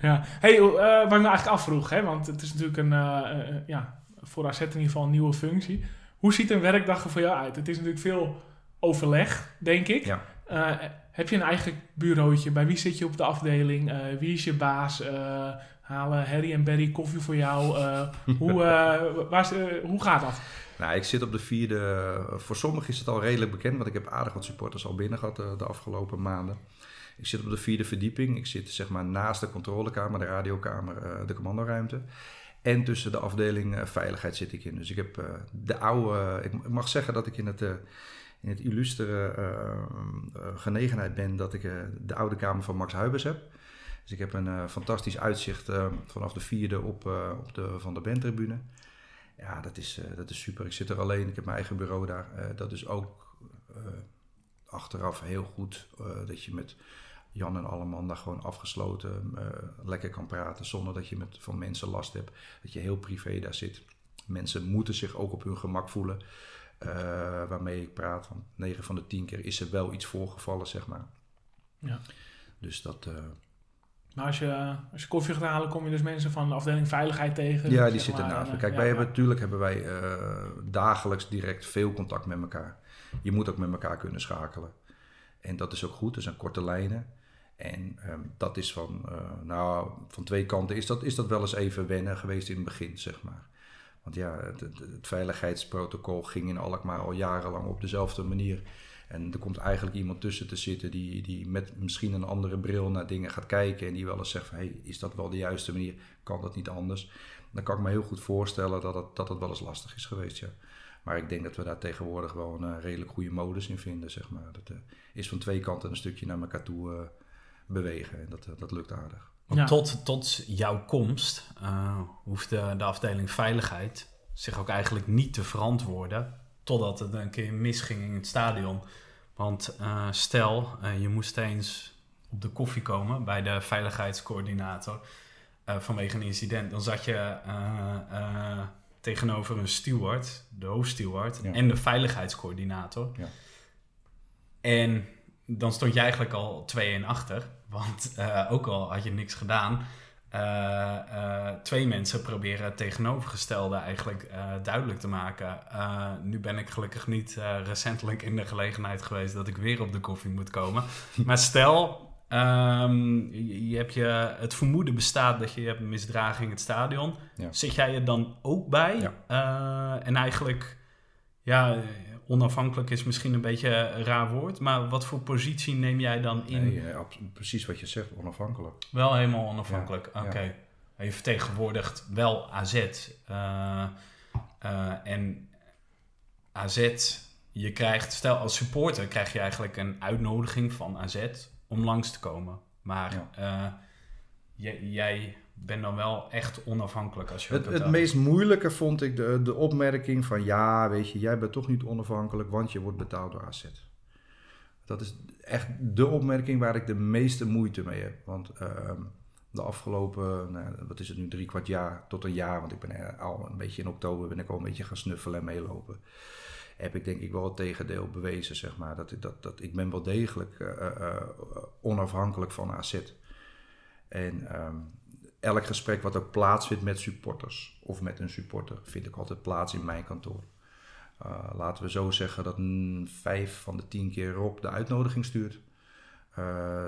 ja. hey, eh, wat ik me eigenlijk afvroeg, hè, want het is natuurlijk een, eh, ja, voor AZ in ieder geval een nieuwe functie. Hoe ziet een werkdag er voor jou uit? Het is natuurlijk veel overleg, denk ik. Ja. Heb je een eigen bureautje? Bij wie zit je op de afdeling? Wie is je baas? Halen Harry en Barry koffie voor jou? Eh, hoe, eh, waar, eh, hoe gaat dat? nou, ik zit op de vierde. Voor sommigen is het al redelijk bekend, want ik heb aardig wat supporters al binnen gehad de, afgelopen maanden. Ik zit op de vierde verdieping. Ik zit zeg maar naast de controlekamer, de radiokamer, de commandoruimte. En tussen de afdeling veiligheid zit ik in. Dus ik heb de oude. ik mag zeggen dat ik in het, in het illustere genegenheid ben dat ik de oude kamer van Max Huibers heb. Dus ik heb een eh, fantastisch uitzicht eh, vanaf de vierde op, eh, op de Van der Ben-tribune. Ja, dat is, dat is super. Ik zit er alleen, ik heb mijn eigen bureau daar. Dat is ook achteraf heel goed dat je met Jan en Alleman daar gewoon afgesloten lekker kan praten zonder dat je met, van mensen last hebt. Dat je heel privé daar zit. Mensen moeten zich ook op hun gemak voelen waarmee ik praat. Want 9 van de 10 keer is er wel iets voorgevallen, zeg maar. Ja. Dus dat, Maar als je, als je koffie gaat halen, kom je dus mensen van de afdeling veiligheid tegen. ja, die zitten naast me. en, Kijk, eh, wij hebben natuurlijk hebben wij eh, dagelijks direct veel contact met elkaar. Je moet ook met elkaar kunnen schakelen. En dat is ook goed, er zijn korte lijnen. En ehm, dat is van, eh, nou, van twee kanten is dat, is dat wel eens even wennen geweest in het begin, zeg maar. Want ja, het, het, het veiligheidsprotocol ging in Alkmaar al jarenlang op dezelfde manier. En er komt eigenlijk iemand tussen te zitten die, die met misschien een andere bril naar dingen gaat kijken. En die wel eens zegt van, hey, is dat wel de juiste manier? Kan dat niet anders? Dan kan ik me heel goed voorstellen dat het, dat het wel eens lastig is geweest, ja. Maar ik denk dat we daar tegenwoordig wel een eh, redelijk goede modus in vinden, zeg maar. Dat eh, is van twee kanten een stukje naar elkaar toe eh, bewegen. En dat, dat lukt aardig. Want Ja. tot, tot jouw komst uh, hoefde de afdeling veiligheid zich ook eigenlijk niet te verantwoorden. Totdat het een keer misging in het stadion. Want uh, stel, uh, je moest eens op de koffie komen bij de veiligheidscoördinator uh, vanwege een incident. Dan zat je tegenover een steward, de hoofdsteward, ja. en de veiligheidscoördinator. Ja. En dan stond je eigenlijk al 2-1 achter. Want ook al had je niks gedaan, twee mensen proberen het tegenovergestelde eigenlijk duidelijk te maken. nu ben ik gelukkig niet recentelijk in de gelegenheid geweest dat ik weer op de koffie moet komen. maar stel, um, je, je, hebt je, het vermoeden bestaat dat je hebt een misdraging in het stadion. Ja. Zit jij er dan ook bij? Ja. en eigenlijk, ja, onafhankelijk is misschien een beetje een raar woord, maar wat voor positie neem jij dan in? Nee, ja, precies wat je zegt, onafhankelijk. Wel helemaal onafhankelijk, ja, oké. Okay. Ja. Je vertegenwoordigt wel AZ. Uh, uh, en AZ, je krijgt, stel als supporter krijg je eigenlijk een uitnodiging van AZ om langs te komen. Maar uh, jij ben dan wel echt onafhankelijk als je het, het meest moeilijke vond ik de, de opmerking van ja, weet je, jij bent toch niet onafhankelijk, want je wordt betaald door AZ. Dat is echt de opmerking waar ik de meeste moeite mee heb. Want uh, de afgelopen, nou, wat is het nu, drie kwart jaar tot een jaar, want ik ben al een beetje in oktober ben ik al een beetje gaan snuffelen en meelopen. Heb ik denk ik wel het tegendeel bewezen, zeg maar. Dat, dat, dat ik ben wel degelijk uh, uh, onafhankelijk van AZ. En um, elk gesprek wat ook plaatsvindt met supporters of met een supporter, vind ik altijd plaats in mijn kantoor. Uh, laten we zo zeggen dat vijf van de tien keer Rob de uitnodiging stuurt. Uh,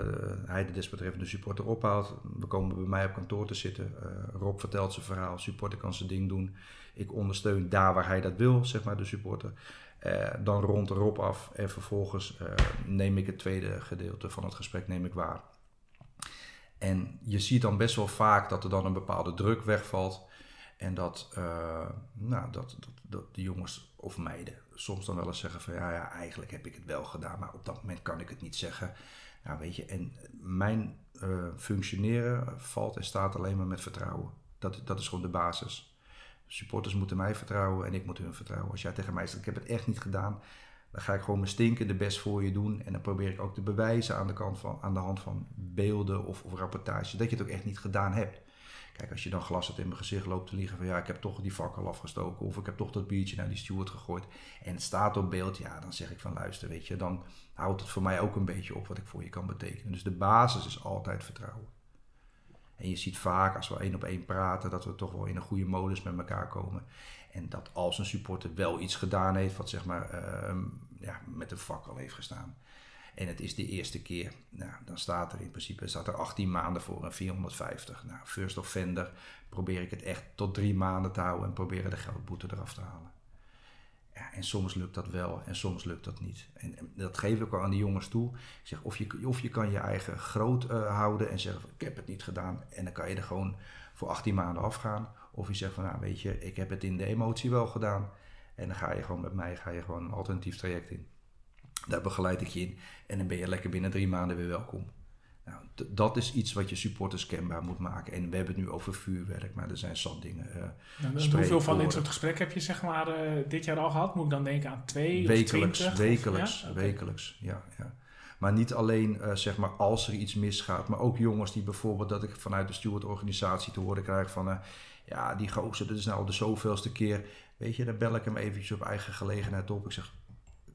hij de desbetreffende supporter ophaalt. We komen bij mij op kantoor te zitten. Uh, Rob vertelt zijn verhaal, supporter kan zijn ding doen. Ik ondersteun daar waar hij dat wil, zeg maar, de supporter. Dan rond Rob af en vervolgens neem ik het tweede gedeelte van het gesprek neem ik waar. En je ziet dan best wel vaak dat er dan een bepaalde druk wegvalt. En dat, uh, nou, dat, dat, de jongens of meiden soms dan wel eens zeggen van ja, ja, eigenlijk heb ik het wel gedaan, maar op dat moment kan ik het niet zeggen. Nou, weet je, en mijn uh, functioneren valt en staat alleen maar met vertrouwen. Dat, dat is gewoon de basis. Supporters moeten mij vertrouwen en ik moet hun vertrouwen. Als jij tegen mij zegt, ik heb het echt niet gedaan, dan ga ik gewoon mijn stinkende best voor je doen. En dan probeer ik ook te bewijzen aan de, kant van, aan de hand van beelden of, of rapportage dat je het ook echt niet gedaan hebt. Kijk, als je dan glas in mijn gezicht loopt te liggen van ja, ik heb toch die fakkel afgestoken of ik heb toch dat biertje naar die steward gegooid en het staat op beeld, ja, dan zeg ik van luister, weet je, dan houdt het voor mij ook een beetje op wat ik voor je kan betekenen. Dus de basis is altijd vertrouwen. En je ziet vaak als we één op één praten dat we toch wel in een goede modus met elkaar komen. En dat als een supporter wel iets gedaan heeft wat zeg maar uh, ja, met een fakkel heeft gestaan. En het is de eerste keer. Nou, dan staat er in principe staat er 18 maanden voor een 450. Nou, first offender probeer ik het echt tot drie maanden te houden en proberen de geldboete eraf te halen. Ja, en soms lukt dat wel en soms lukt dat niet. En, dat geef ik ook aan die jongens toe. Ik zeg, of je, of je kan je eigen groot uh, houden en zeggen, ik heb het niet gedaan. En dan kan je er gewoon voor 18 maanden afgaan. Of je zegt van, nou weet je, ik heb het in de emotie wel gedaan. En dan ga je gewoon met mij ga je gewoon een alternatief traject in. Daar begeleid ik je in. En dan ben je lekker binnen drie maanden weer welkom. Nou, dat is iets wat je supporters kenbaar moet maken. En we hebben het nu over vuurwerk, maar er zijn zat dingen. Uh, hoeveel van dit soort gesprekken heb je zeg maar uh, dit jaar al gehad? Moet ik dan denken aan twee wekelijks, of twintig? Wekelijks, ja? wekelijks, ja. ja. Maar niet alleen uh, zeg maar als er iets misgaat, maar ook jongens die bijvoorbeeld dat ik vanuit de stewardorganisatie te horen krijg van ja, die gozer, dit is nou de zoveelste keer. Weet je, dan bel ik hem eventjes op eigen gelegenheid op. Ik zeg,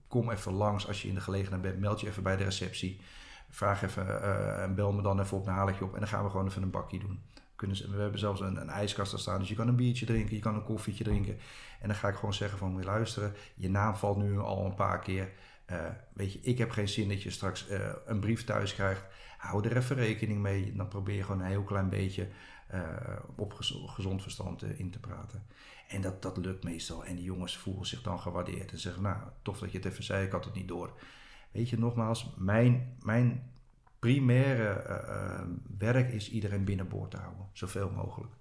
kom even langs als je in de gelegenheid bent. Meld je even bij de receptie. Vraag even uh, en bel me dan even op, dan haal op. En dan gaan we gewoon even een bakje doen. Kunnen ze, we hebben zelfs een, een ijskast staan, dus je kan een biertje drinken, je kan een koffietje drinken. En dan ga ik gewoon zeggen van, moet luisteren, je naam valt nu al een paar keer. Uh, weet je, ik heb geen zin dat je straks uh, een brief thuis krijgt. Hou er even rekening mee. Dan probeer je gewoon een heel klein beetje op gezond verstand in te praten. En dat, dat lukt meestal. En die jongens voelen zich dan gewaardeerd en zeggen, nou, tof dat je het even zei, ik had het niet door. Weet je, nogmaals, mijn, mijn primaire uh, werk is iedereen binnenboord te houden, zoveel mogelijk.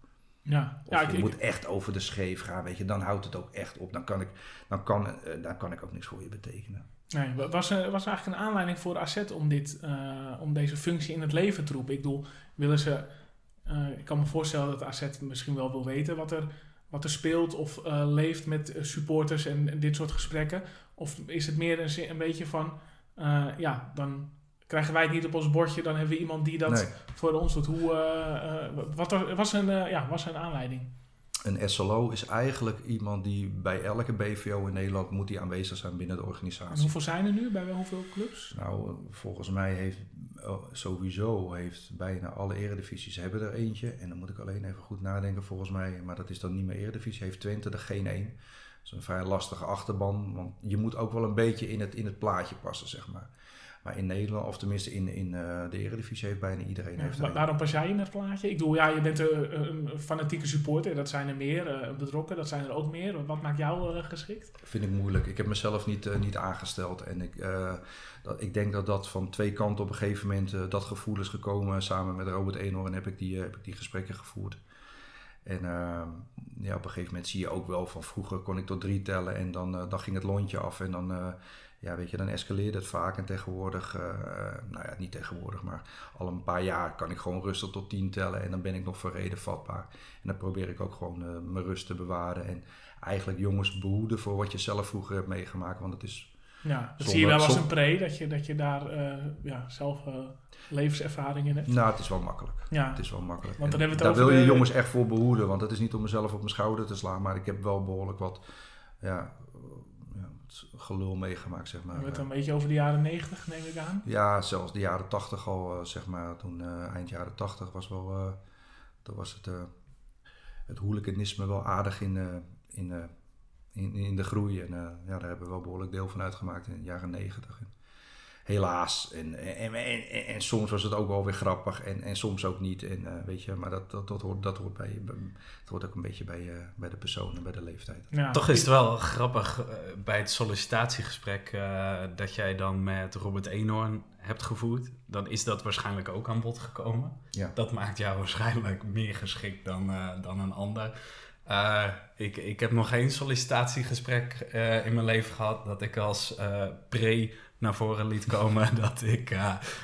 Ja, of ja, je moet echt over de scheef gaan, weet je, dan houdt het ook echt op. Dan kan ik, dan kan, uh, dan kan ik ook niks voor je betekenen. Nee, was er was eigenlijk een aanleiding voor AZ om, dit, uh, om deze functie in het leven te roepen? Ik bedoel, willen ze... ik kan me voorstellen dat AZ misschien wel wil weten wat er wat er speelt of leeft met supporters en, en, dit soort gesprekken? Of is het meer een, een beetje van, uh, ja, dan krijgen wij het niet op ons bordje, dan hebben we iemand die dat Nee. voor ons doet. Hoe, uh, wat er, was, een, ja, was een aanleiding? Een SLO is eigenlijk iemand die bij elke BVO in Nederland moet die aanwezig zijn binnen de organisatie. En hoeveel zijn er nu? Bij hoeveel clubs? Nou, volgens mij heeft sowieso heeft bijna alle eredivisies hebben er eentje. En dan moet ik alleen even goed nadenken volgens mij. Maar dat is dan niet meer eredivisie. Heeft Twente er geen één. Is een vrij lastige achterban. Want je moet ook wel een beetje in het, in het plaatje passen, zeg maar. Maar in Nederland, of tenminste in, in uh, de Eredivisie, heeft bijna iedereen. Ja, heeft waar, waarom pas jij in het plaatje? Ik bedoel, ja, je bent een, een fanatieke supporter, dat zijn er meer. Uh, betrokken, dat zijn er ook meer. Wat maakt jou uh, geschikt? Vind ik moeilijk. Ik heb mezelf niet, niet aangesteld. En ik, dat, ik denk dat dat van twee kanten op een gegeven moment dat gevoel is gekomen. Samen met Robert Eenhoorn heb ik die, heb ik die gesprekken gevoerd. En ja, op een gegeven moment zie je ook wel van vroeger kon ik tot drie tellen en dan, dan ging het lontje af en dan ja, weet je, dan escaleert het vaak. En tegenwoordig, uh, nou ja, niet tegenwoordig, maar al een paar jaar kan ik gewoon rustig tot tien tellen. En dan ben ik nog voor reden vatbaar. En dan probeer ik ook gewoon uh, mijn rust te bewaren. En eigenlijk jongens behoeden voor wat je zelf vroeger hebt meegemaakt. Want het is... Ja, dat zonder, zie je wel als een pre, dat je, dat je daar uh, ja, zelf levenservaring in hebt. Nou, het is wel makkelijk. Ja. Het is wel makkelijk. Want dan hebben we daar het wil je de... jongens echt voor behoeden. Want het is niet om mezelf op mijn schouder te slaan. Maar ik heb wel behoorlijk wat... Ja, gelul meegemaakt, zeg maar. We hebben het een beetje over de jaren 90, neem ik aan. Ja, zelfs de jaren 80 al, uh, zeg maar. Toen uh, eind jaren 80 was wel, uh, toen was het, het hooliganisme wel aardig in, in, in, in de groei. En ja, daar hebben we wel behoorlijk deel van uitgemaakt in de jaren 90. Helaas. En, en, en, en, soms was het ook wel weer grappig en, en soms ook niet. En, uh, weet je, maar dat, dat, dat, hoort, dat hoort, bij, het hoort ook een beetje bij, uh, bij de persoon en bij de leeftijd. Ja. Toch is het wel grappig uh, bij het sollicitatiegesprek dat jij dan met Robert Eenhoorn hebt gevoerd. Dan is dat waarschijnlijk ook aan bod gekomen. Ja. Dat maakt jou waarschijnlijk meer geschikt dan, dan een ander. Ik, ik heb nog geen sollicitatiegesprek in mijn leven gehad dat ik als pre naar voren liet komen dat ik,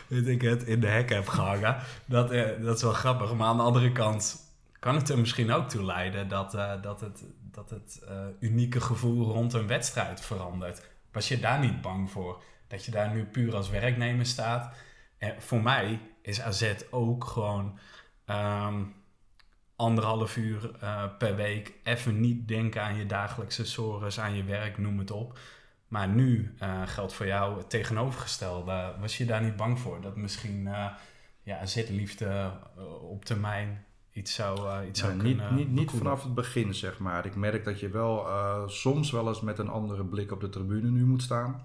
weet ik het, in de hek heb gehangen. Dat, dat is wel grappig. Maar aan de andere kant kan het er misschien ook toe leiden dat, dat het, dat het unieke gevoel rond een wedstrijd verandert. Was je daar niet bang voor? Dat je daar nu puur als werknemer staat? Voor mij is AZ ook gewoon um, anderhalf uur per week. Even niet denken aan je dagelijkse sores, aan je werk, noem het op. Maar nu uh, geldt voor jou het tegenovergestelde. Was je daar niet bang voor? Dat misschien uh, ja, zitliefde op termijn iets zou, iets zou niet, kunnen niet, niet vanaf het begin, zeg maar. Ik merk dat je wel soms wel eens met een andere blik op de tribune nu moet staan.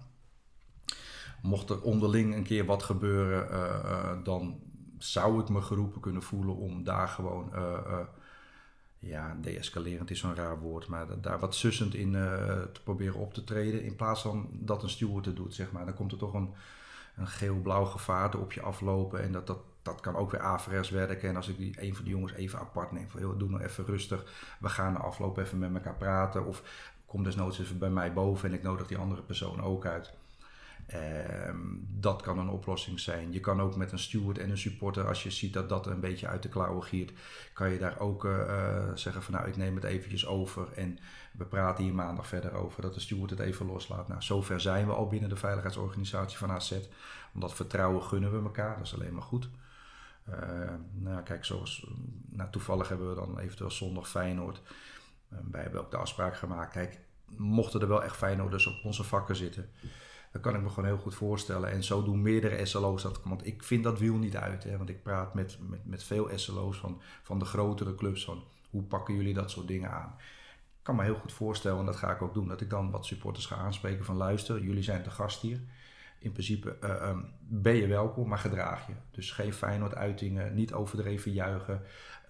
Mocht er onderling een keer wat gebeuren, dan zou ik me geroepen kunnen voelen om daar gewoon ja, deescalerend is zo'n raar woord, maar daar wat sussend in uh, te proberen op te treden. In plaats van dat een steward het doet, zeg maar. Dan komt er toch een, een geel-blauw gevaarte op je aflopen. En dat, dat, dat kan ook weer averechts werken. En als ik die, een van die jongens even apart neem, van joh, doe nou even rustig. We gaan de afloop even met elkaar praten. Of kom desnoods even bij mij boven en ik nodig die andere persoon ook uit. Ehm, dat kan een oplossing zijn. Je kan ook met een steward en een supporter, als je ziet dat dat een beetje uit de klauwen giert, kan je daar ook eh, eh, zeggen van nou ik neem het eventjes over en we praten hier maandag verder over dat de steward het even loslaat. Nou, zover zijn we al binnen de veiligheidsorganisatie van AZ. Omdat vertrouwen gunnen we elkaar, dat is alleen maar goed. Uh, nou, kijk, zoals nou, toevallig hebben we dan eventueel zondag Feyenoord. Uh, wij hebben ook de afspraak gemaakt. Kijk, mochten er wel echt Feyenoorders op onze vakken zitten, dat kan ik me gewoon heel goed voorstellen. En zo doen meerdere SLO's dat. Want ik vind dat wiel niet uit. Hè, want ik praat met, met, met veel SLO's van, van de grotere clubs. Van hoe pakken jullie dat soort dingen aan? Ik kan me heel goed voorstellen, en dat ga ik ook doen, dat ik dan wat supporters ga aanspreken van luister, jullie zijn te gast hier. In principe uh, um, ben je welkom, maar gedraag je. Dus geen Feyenoord-uitingen, niet overdreven juichen.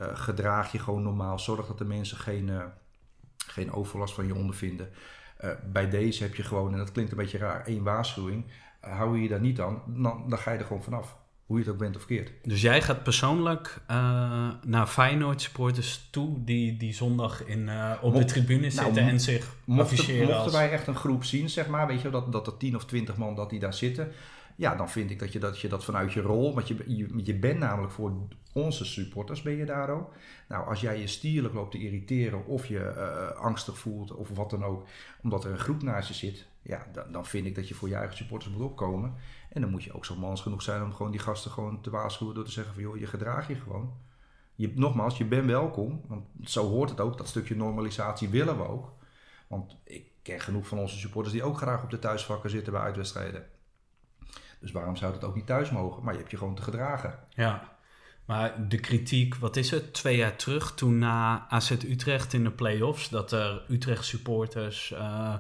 Uh, gedraag je gewoon normaal. Zorg dat de mensen geen, uh, geen overlast van je ondervinden. Uh, bij deze heb je gewoon, en dat klinkt een beetje raar, één waarschuwing. Uh, hou je je daar niet aan, dan, dan ga je er gewoon vanaf. Hoe je het ook bent of keert. Dus jij gaat persoonlijk uh, naar Feyenoord supporters toe die, die zondag in, op de tribune nou, zitten en zich mochten, afficheren Mochten als... wij echt een groep zien, zeg maar, weet je, dat, dat er tien of twintig man dat die daar zitten. Ja, dan vind ik dat je dat, je dat vanuit je rol, want je, je, bent namelijk voor onze supporters ben je daar ook. Nou, als jij je stierlijk loopt te irriteren of je uh, angstig voelt of wat dan ook, omdat er een groep naast je zit, ja, dan, dan vind ik dat je voor je eigen supporters moet opkomen. En dan moet je ook zo mans genoeg zijn om gewoon die gasten gewoon te waarschuwen door te zeggen van joh, je gedraag je gewoon. Je, nogmaals, je bent welkom, want zo hoort het ook. Dat stukje normalisatie willen we ook. Want ik ken genoeg van onze supporters die ook graag op de thuisvakken zitten bij uitwedstrijden. Dus waarom zou dat ook niet thuis mogen? Maar je hebt je gewoon te gedragen. Ja, maar de kritiek, wat is het? Twee jaar terug, toen na AZ Utrecht in de play-offs, dat er Utrecht supporters uh,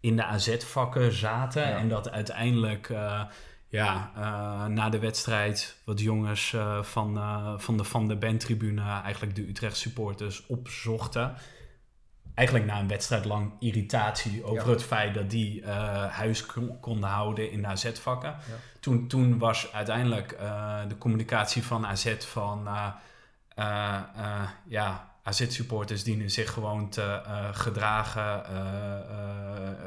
in de AZ-vakken zaten. Ja. En dat uiteindelijk, uh, ja, uh, na de wedstrijd, wat jongens van, van de Van de Ben-tribune eigenlijk de Utrecht supporters opzochten eigenlijk na een wedstrijd lang irritatie over ja. het feit dat die uh, huis kon, konden houden in de AZ-vakken. Ja. Toen, toen was uiteindelijk uh, de communicatie van AZ van uh, ja, AZ-supporters dienen zich gewoon te gedragen,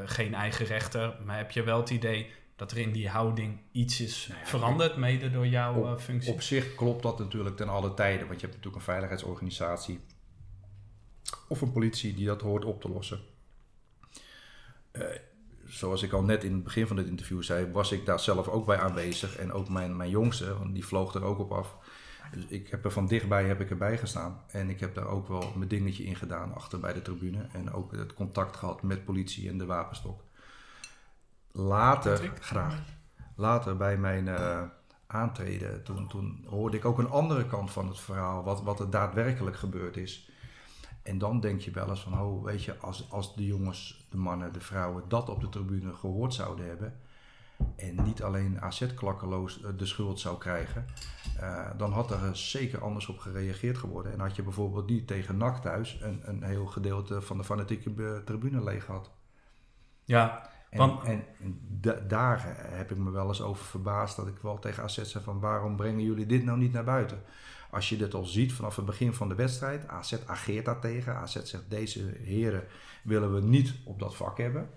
geen eigen rechter. Maar heb je wel het idee dat er in die houding iets is nee, veranderd, mede door jouw op, functie? Op zich klopt dat natuurlijk ten alle tijden, want je hebt natuurlijk een veiligheidsorganisatie of een politie die dat hoort op te lossen. Uh, zoals ik al net in het begin van dit interview zei, was ik daar zelf ook bij aanwezig. En ook mijn, mijn jongste, want die vloog er ook op af. Dus ik heb er van dichtbij heb ik erbij gestaan. En ik heb daar ook wel mijn dingetje in gedaan achter bij de tribune. En ook het contact gehad met politie en de wapenstok. Later, graag, later bij mijn uh, aantreden, toen, toen hoorde ik ook een andere kant van het verhaal. Wat, wat er daadwerkelijk gebeurd is. En dan denk je wel eens van, oh, weet je, als, als de jongens, de mannen, de vrouwen dat op de tribune gehoord zouden hebben. En niet alleen AZ klakkeloos de schuld zou krijgen. Uh, dan had er zeker anders op gereageerd geworden. En had je bijvoorbeeld niet tegen NAC thuis een, een heel gedeelte van de fanatieke tribune leeg gehad. Ja, en, want... en, en da daar heb ik me wel eens over verbaasd dat ik wel tegen AZ zei van waarom brengen jullie dit nou niet naar buiten? Als je dit al ziet vanaf het begin van de wedstrijd, AZ ageert daartegen. AZ zegt deze heren willen we niet op dat vak hebben.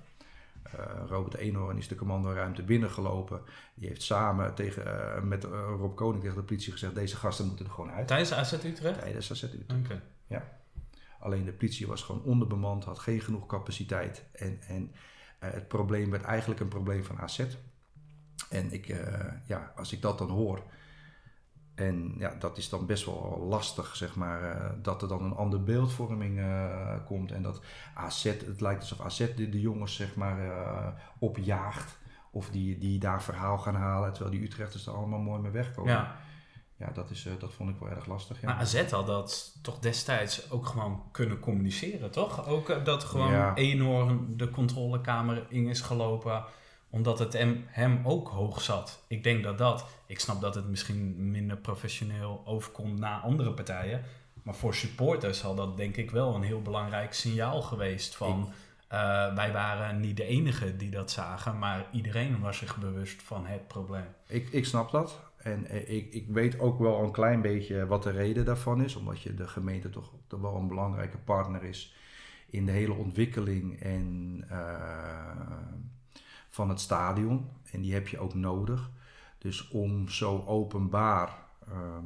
Uh, Robert Eenhoorn is de commandoruimte binnengelopen. Die heeft samen tegen, uh, met uh, Rob Koning tegen de politie gezegd: deze gasten moeten er gewoon uit. Tijdens AZ Utrecht? Tijdens AZ Utrecht. Okay. Ja. Alleen de politie was gewoon onderbemand, had geen genoeg capaciteit. En, en het probleem werd eigenlijk een probleem van AZ. En ik, ja, als ik dat dan hoor, en ja, dat is dan best wel lastig, zeg maar, uh, dat er dan een andere beeldvorming uh, komt. En dat AZ, het lijkt alsof AZ de, de jongens, zeg maar, uh, opjaagt. Of die, die daar verhaal gaan halen, terwijl die Utrechters er allemaal mooi mee wegkomen. Ja, ja dat, is, dat vond ik wel erg lastig. Ja. Maar AZ had dat toch destijds ook gewoon kunnen communiceren, toch? Ook dat gewoon ja. enorm de controlekamer in is gelopen omdat het hem, hem ook hoog zat. Ik denk dat dat, ik snap dat het misschien minder professioneel overkomt naar andere partijen. Maar voor supporters zal dat denk ik wel een heel belangrijk signaal geweest van... Uh, wij waren niet de enige die dat zagen, maar iedereen was zich bewust van het probleem. Ik, ik snap dat. En ik, ik weet ook wel een klein beetje wat de reden daarvan is. Omdat je de gemeente toch, toch wel een belangrijke partner is in de hele ontwikkeling en... Uh, van het stadion. En die heb je ook nodig. Dus om zo openbaar ehm,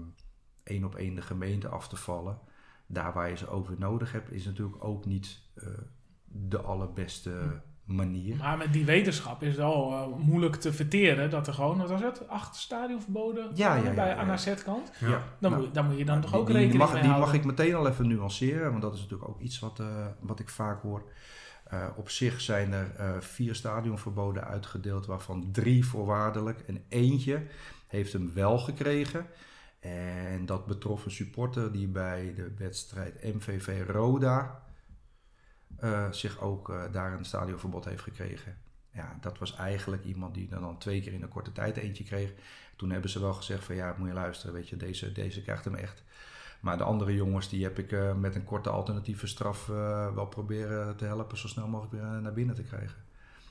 één op één de gemeente af te vallen, daar waar je ze over nodig hebt, is natuurlijk ook niet eh, de allerbeste manier. Maar met die wetenschap is het wel eh, moeilijk te verteren dat er gewoon, wat was het, acht stadionverboden Ja, waren ja, ja, bij ja, ja. ANAZ-kant. Ja. Ja, Dan, nou, moet, dan moet je dan toch die- ook die, rekening mag, mee die houden. mag ik meteen al even nuanceren, want dat is natuurlijk ook iets wat, eh, wat ik vaak hoor. Eh, op zich zijn er eh, vier stadionverboden uitgedeeld, waarvan drie voorwaardelijk en eentje heeft hem wel gekregen. En dat betrof een supporter die bij de wedstrijd MVV Roda eh, zich ook daar een stadionverbod heeft gekregen. Ja, dat was eigenlijk iemand die er dan twee keer in een korte tijd eentje kreeg. Toen hebben ze wel gezegd van ja, moet je luisteren, weet je, deze, deze krijgt hem echt. Maar de andere jongens, die heb ik eh, met een korte alternatieve straf eh, wel proberen te helpen zo snel mogelijk weer naar binnen te krijgen.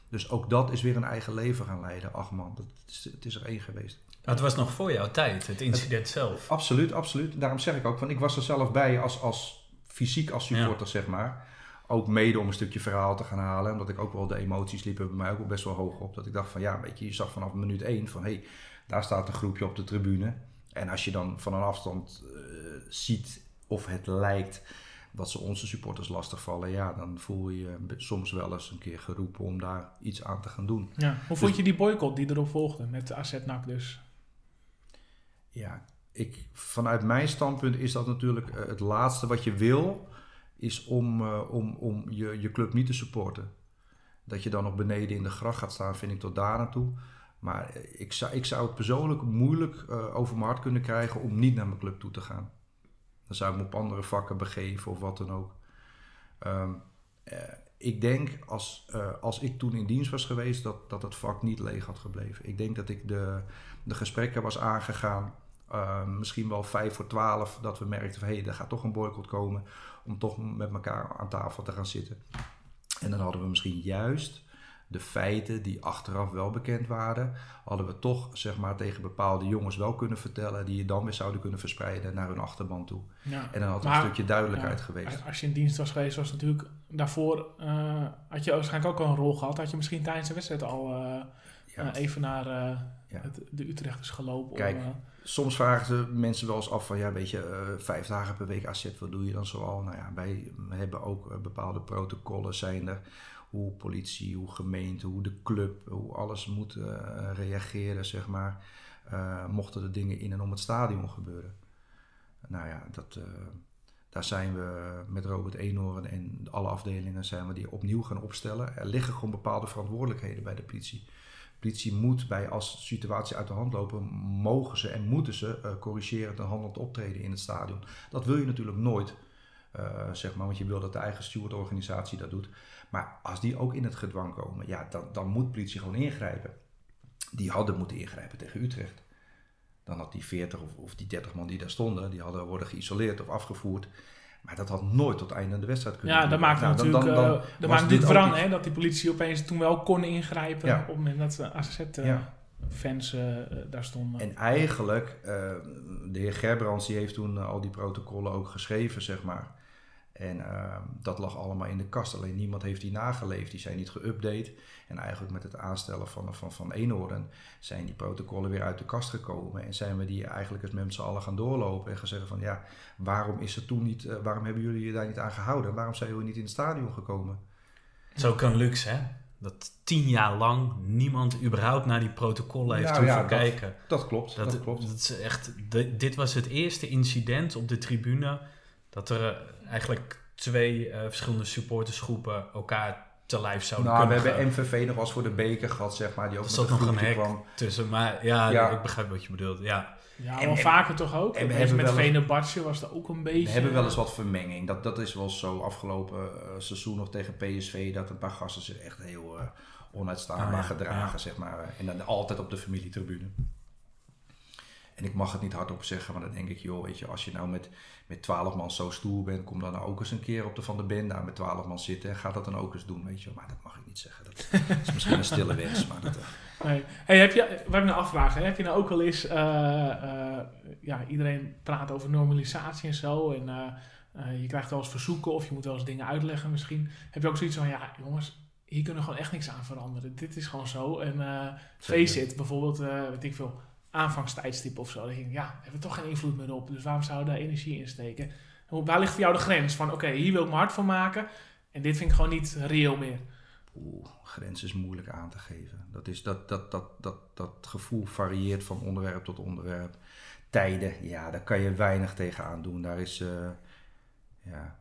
Dus ook dat is weer een eigen leven gaan leiden. Ach man, dat is, het is er één geweest. Het was nog voor jouw tijd, het incident zelf. Absoluut, absoluut. Daarom zeg ik ook, want ik was er zelf bij als, als fysiek als supporter, zeg maar. Ook mede om een stukje verhaal te gaan halen. Omdat ik ook wel de emoties liepen bij mij ook wel best wel hoog op. Dat ik dacht van ja, weet je, je zag vanaf minuut één van hé, hey, daar staat een groepje op de tribune. En als je dan van een afstand eh, ziet of het lijkt dat ze onze supporters lastigvallen, ja, dan voel je je soms wel eens een keer geroepen om daar iets aan te gaan doen. Ja. Hoe vond je die boycott die erop volgde met AZ NAC dus? Ja, ik, vanuit mijn standpunt is dat natuurlijk eh, het laatste wat je wil, is om, eh, om, om je, je club niet te supporten. Dat je dan nog beneden in de gracht gaat staan, vind ik tot daar naartoe. Maar eh, ik zou, ik zou het persoonlijk moeilijk eh, over mijn hart kunnen krijgen om niet naar mijn club toe te gaan. Dan zou ik me op andere vakken begeven of wat dan ook. Ehm, eh, ik denk als, als ik toen in dienst was geweest, dat, dat het vak niet leeg had gebleven. Ik denk dat ik de, de gesprekken was aangegaan. eh, misschien wel vijf voor twaalf, dat we merkten van hé, hey, er gaat toch een boycott komen. Om toch met elkaar aan tafel te gaan zitten. En dan hadden we misschien juist de feiten die achteraf wel bekend waren, hadden we toch zeg maar tegen bepaalde jongens wel kunnen vertellen, die je dan weer zouden kunnen verspreiden naar hun achterban toe. Ja. En dan had er een stukje duidelijkheid Ja, geweest. Als je in dienst was geweest, was natuurlijk daarvoor uh, had je waarschijnlijk ook al een rol gehad. Had je misschien tijdens de wedstrijd al uh, Ja. uh, even naar het, de Utrechters gelopen. Kijk, om, Soms vragen ze mensen wel eens af van ja, weet je, eh, vijf dagen per week AZ, wat doe je dan zoal? Nou ja, wij hebben ook eh, bepaalde protocollen zijn er. Hoe politie, hoe gemeente, hoe de club, hoe alles moet eh, reageren, zeg maar. eh, mochten er dingen in en om het stadion gebeuren. Nou ja, dat, eh, daar zijn we met Robert Eenhoorn en alle afdelingen zijn we die opnieuw gaan opstellen. Er liggen gewoon bepaalde verantwoordelijkheden bij de politie. De politie moet bij als situatie uit de hand lopen, mogen ze en moeten ze corrigerend en handelend optreden in het stadion. Dat wil je natuurlijk nooit, zeg maar, want je wil dat de eigen stewardorganisatie dat doet. Maar als die ook in het gedwang komen, ja, dan, dan moet politie gewoon ingrijpen. Die hadden moeten ingrijpen tegen Utrecht. Dan had die 40 of, of die 30 man die daar stonden, die hadden worden geïsoleerd of afgevoerd. Maar dat had nooit tot einde de wedstrijd kunnen Ja, dat maakt nou, natuurlijk, dan, dan, dan uh, maakt natuurlijk hè, dat die politie opeens toen wel kon ingrijpen ja. op het moment dat AZ-fans uh, ja. uh, daar stonden. En eigenlijk, uh, de heer Gerbrands die heeft toen al die protocollen ook geschreven, zeg maar. En uh, dat lag allemaal in de kast. Alleen niemand heeft die nageleefd. Die zijn niet geüpdate. En eigenlijk met het aanstellen van, van, van Eenhoorn zijn die protocollen weer uit de kast gekomen. En zijn we die eigenlijk met z'n allen gaan doorlopen. En gaan zeggen van ja, waarom is er toen niet, uh, waarom hebben jullie je daar niet aan gehouden? Waarom zijn jullie niet in het stadion gekomen? Zo kan luxe hè? Dat tien jaar lang niemand überhaupt naar die protocollen heeft nou, hoeven ja, kijken. Dat, dat klopt, dat, dat, klopt. Dat is echt, dit was het eerste incident op de tribune dat er eigenlijk twee uh, verschillende supportersgroepen elkaar te lijf zouden nou, kunnen we hebben MVV nog wel eens voor de beker gehad, zeg maar. Die ook er zat nog een hek kwam. tussen, maar ja, Ja. ik begrijp wat je bedoelt. Ja, Ja, En- vaker toch ook. en we En hebben met Venebartje was dat ook een beetje... We hebben wel eens wat vermenging. Dat, dat is wel zo afgelopen eh, seizoen nog tegen PSV. Dat een paar gasten zich echt heel eh, onuitstaanbaar Ah, ja, gedragen, ja. zeg maar. En dan altijd op de familietribune. En ik mag het niet hardop zeggen, maar dan denk ik, joh, weet je, als je nou met, met 12 man zo stoer bent, kom dan nou ook eens een keer op de Van der Bende aan met 12 man zitten en ga dat dan ook eens doen, weet je. Maar dat mag ik niet zeggen. Dat is misschien een stille wens, maar dat, eh, Nee. Hey, heb je, wat ik nou afvraag, hè, heb je nou ook wel eens, eh, eh, ja, iedereen praat over normalisatie en zo, en je krijgt wel eens verzoeken of je moet wel eens dingen uitleggen misschien. Heb je ook zoiets van, ja jongens, hier kunnen we gewoon echt niks aan veranderen. Dit is gewoon zo. En uh, face it, bijvoorbeeld, uh, weet ik veel, aanvangstijdstip of zo. Dan denk ja, we hebben toch geen invloed meer op. Dus waarom zouden we daar energie in steken? Waar ligt voor jou de grens van, oké, hier wil ik me hard van maken. En dit vind ik gewoon niet reëel meer. Oeh, grens is moeilijk aan te geven. Dat, is, dat, dat, dat, dat, dat gevoel varieert van onderwerp tot onderwerp. Tijden, ja, daar kan je weinig tegenaan doen. Daar is, uh, ja,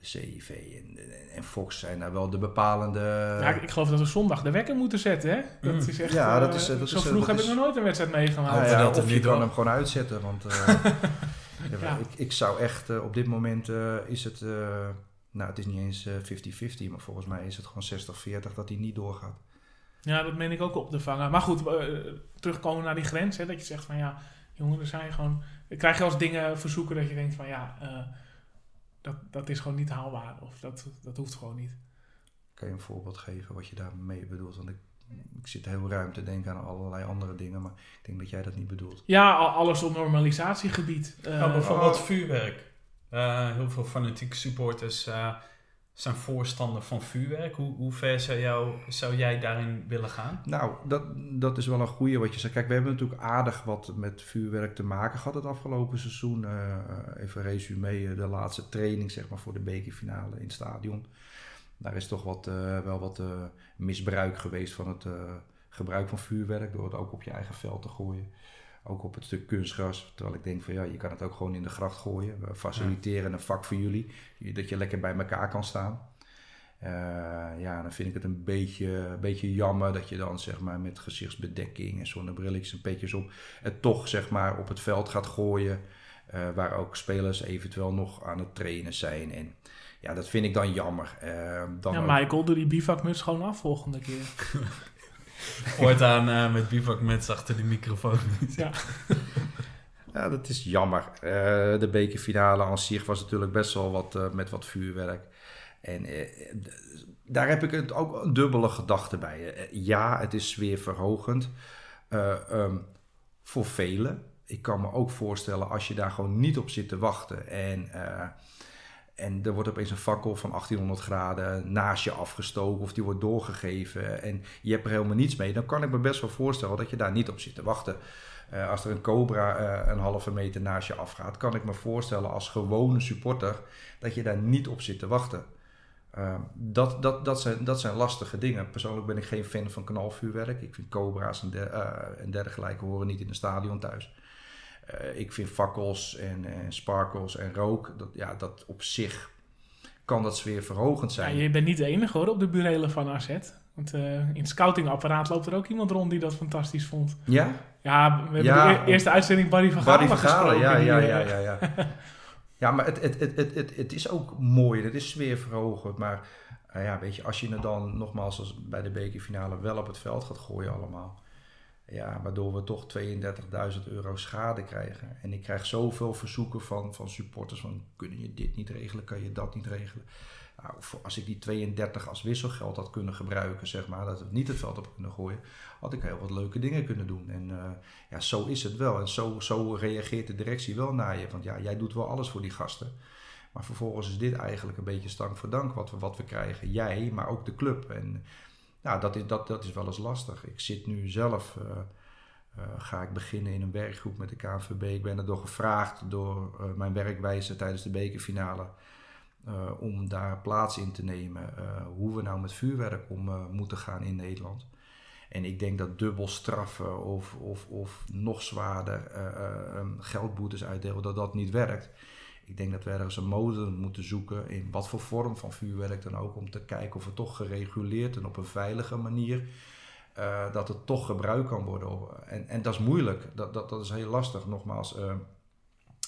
de CIV en, en, Fox zijn daar wel de bepalende... Ja, ik geloof dat we zondag de wekker moeten zetten, hè? Dat mm. is echt, ja, dat is, eh, dat zo vroeg heb ik nog nooit een wedstrijd meegemaakt. Ja, ja, of je kan hem gewoon uitzetten, want uh, ja. ik, ik zou echt, uh, op dit moment uh, is het, nou het is niet eens 50-50, maar volgens mij is het gewoon 60-40 dat hij niet doorgaat. Ja, dat meen ik ook op te vangen. Maar goed, terugkomen naar die grens, hè, dat je zegt van ja, jongen, er zijn gewoon... Krijg je als dingen verzoeken dat je denkt van ja dat, dat is gewoon niet haalbaar. Of dat, dat hoeft gewoon niet. Kan je een voorbeeld geven wat je daarmee bedoelt? Want ik, ik zit heel ruim te denken aan allerlei andere dingen, maar ik denk dat jij dat niet bedoelt. Ja, alles op normalisatiegebied. Uh, bijvoorbeeld oh. vuurwerk. Uh, heel veel fanatieke supporters uh, zijn voorstander van vuurwerk. Hoe, hoe ver zou, jou, zou jij daarin willen gaan? Nou, dat, dat is wel een goede wat je zegt. Kijk, we hebben natuurlijk aardig wat met vuurwerk te maken gehad het afgelopen seizoen. Uh, even resume, eh, de laatste training zeg maar, voor de bekerfinale in het stadion. Daar is toch wat, wel wat misbruik geweest van het gebruik van vuurwerk. Door het ook op je eigen veld te gooien. Ook op het stuk kunstgras. Terwijl ik denk van ja, je kan het ook gewoon in de gracht gooien. We faciliteren een vak voor jullie. Dat je lekker bij elkaar kan staan. Uh, ja, dan vind ik het een beetje, een beetje jammer dat je dan zeg maar met gezichtsbedekking en zonnebrilletjes en petjes op het toch zeg maar op het veld gaat gooien. Uh, waar ook spelers eventueel nog aan het trainen zijn. En ja, dat vind ik dan jammer. Uh, dan ja, Michael, doe die bivakmuts gewoon af volgende keer. Voortaan uh, met bivakmuts achter de microfoon. ja. ja, dat is jammer. Uh, de bekerfinale aan zich was natuurlijk best wel wat uh, met wat vuurwerk. En daar heb ik het ook een dubbele gedachte bij. ja, het is sfeerverhogend um, voor velen. Ik kan me ook voorstellen als je daar gewoon niet op zit te wachten en en er wordt opeens een fakkel van 1800 graden naast je afgestoken of die wordt doorgegeven en je hebt er helemaal niets mee. Dan kan ik me best wel voorstellen dat je daar niet op zit te wachten. Uh, als er een cobra uh, een halve meter naast je afgaat, kan ik me voorstellen als gewone supporter dat je daar niet op zit te wachten. Uh, dat, dat, dat, zijn, dat zijn lastige dingen. Persoonlijk ben ik geen fan van knalvuurwerk. Ik vind cobra's en, en dergelijke horen niet in een stadion thuis. Uh, ik vind fakkels en, en, sparkles en rook, dat, ja, dat op zich kan dat sfeerverhogend zijn. Ja, je bent niet de enige hoor op de burelen van AZ. Want uh, in het scoutingapparaat loopt er ook iemand rond die dat fantastisch vond. Ja? Ja, we hebben ja, de eerste uitzending Barry van Galen Barry van Galen, ja, ja, ja, ja, ja. ja, maar het, het, het, het, het, het is ook mooi, het is sfeerverhogend. Maar ja, weet je, als je het dan nogmaals als bij de bekerfinale wel op het veld gaat gooien allemaal ja, waardoor we toch 32.000 euro schade krijgen. En ik krijg zoveel verzoeken van, van supporters van kunnen je dit niet regelen, kan je dat niet regelen. Nou, als ik die 32 als wisselgeld had kunnen gebruiken, zeg maar, dat we niet het veld op kunnen gooien, had ik heel wat leuke dingen kunnen doen. En uh, ja, zo is het wel. En zo, zo reageert de directie wel naar je. Want ja, jij doet wel alles voor die gasten. Maar vervolgens is dit eigenlijk een beetje stank voor dank wat we, wat we krijgen. Jij, maar ook de club. En nou, dat is, dat, dat is wel eens lastig. Ik zit nu zelf, uh, uh, ga ik beginnen in een werkgroep met de KNVB. Ik ben er door gevraagd door uh, mijn werkwijze tijdens de bekerfinale om daar plaats in te nemen. hoe we nou met vuurwerk om moeten gaan in Nederland. En ik denk dat dubbel straffen of, of, of nog zwaarder geldboetes uitdelen, dat dat niet werkt. Ik denk dat we ergens een mode moeten zoeken in wat voor vorm van vuurwerk dan ook, om te kijken of het toch gereguleerd en op een veilige manier uh, dat het toch gebruikt kan worden. En, en dat is moeilijk, dat, dat, dat is heel lastig. Nogmaals, uh,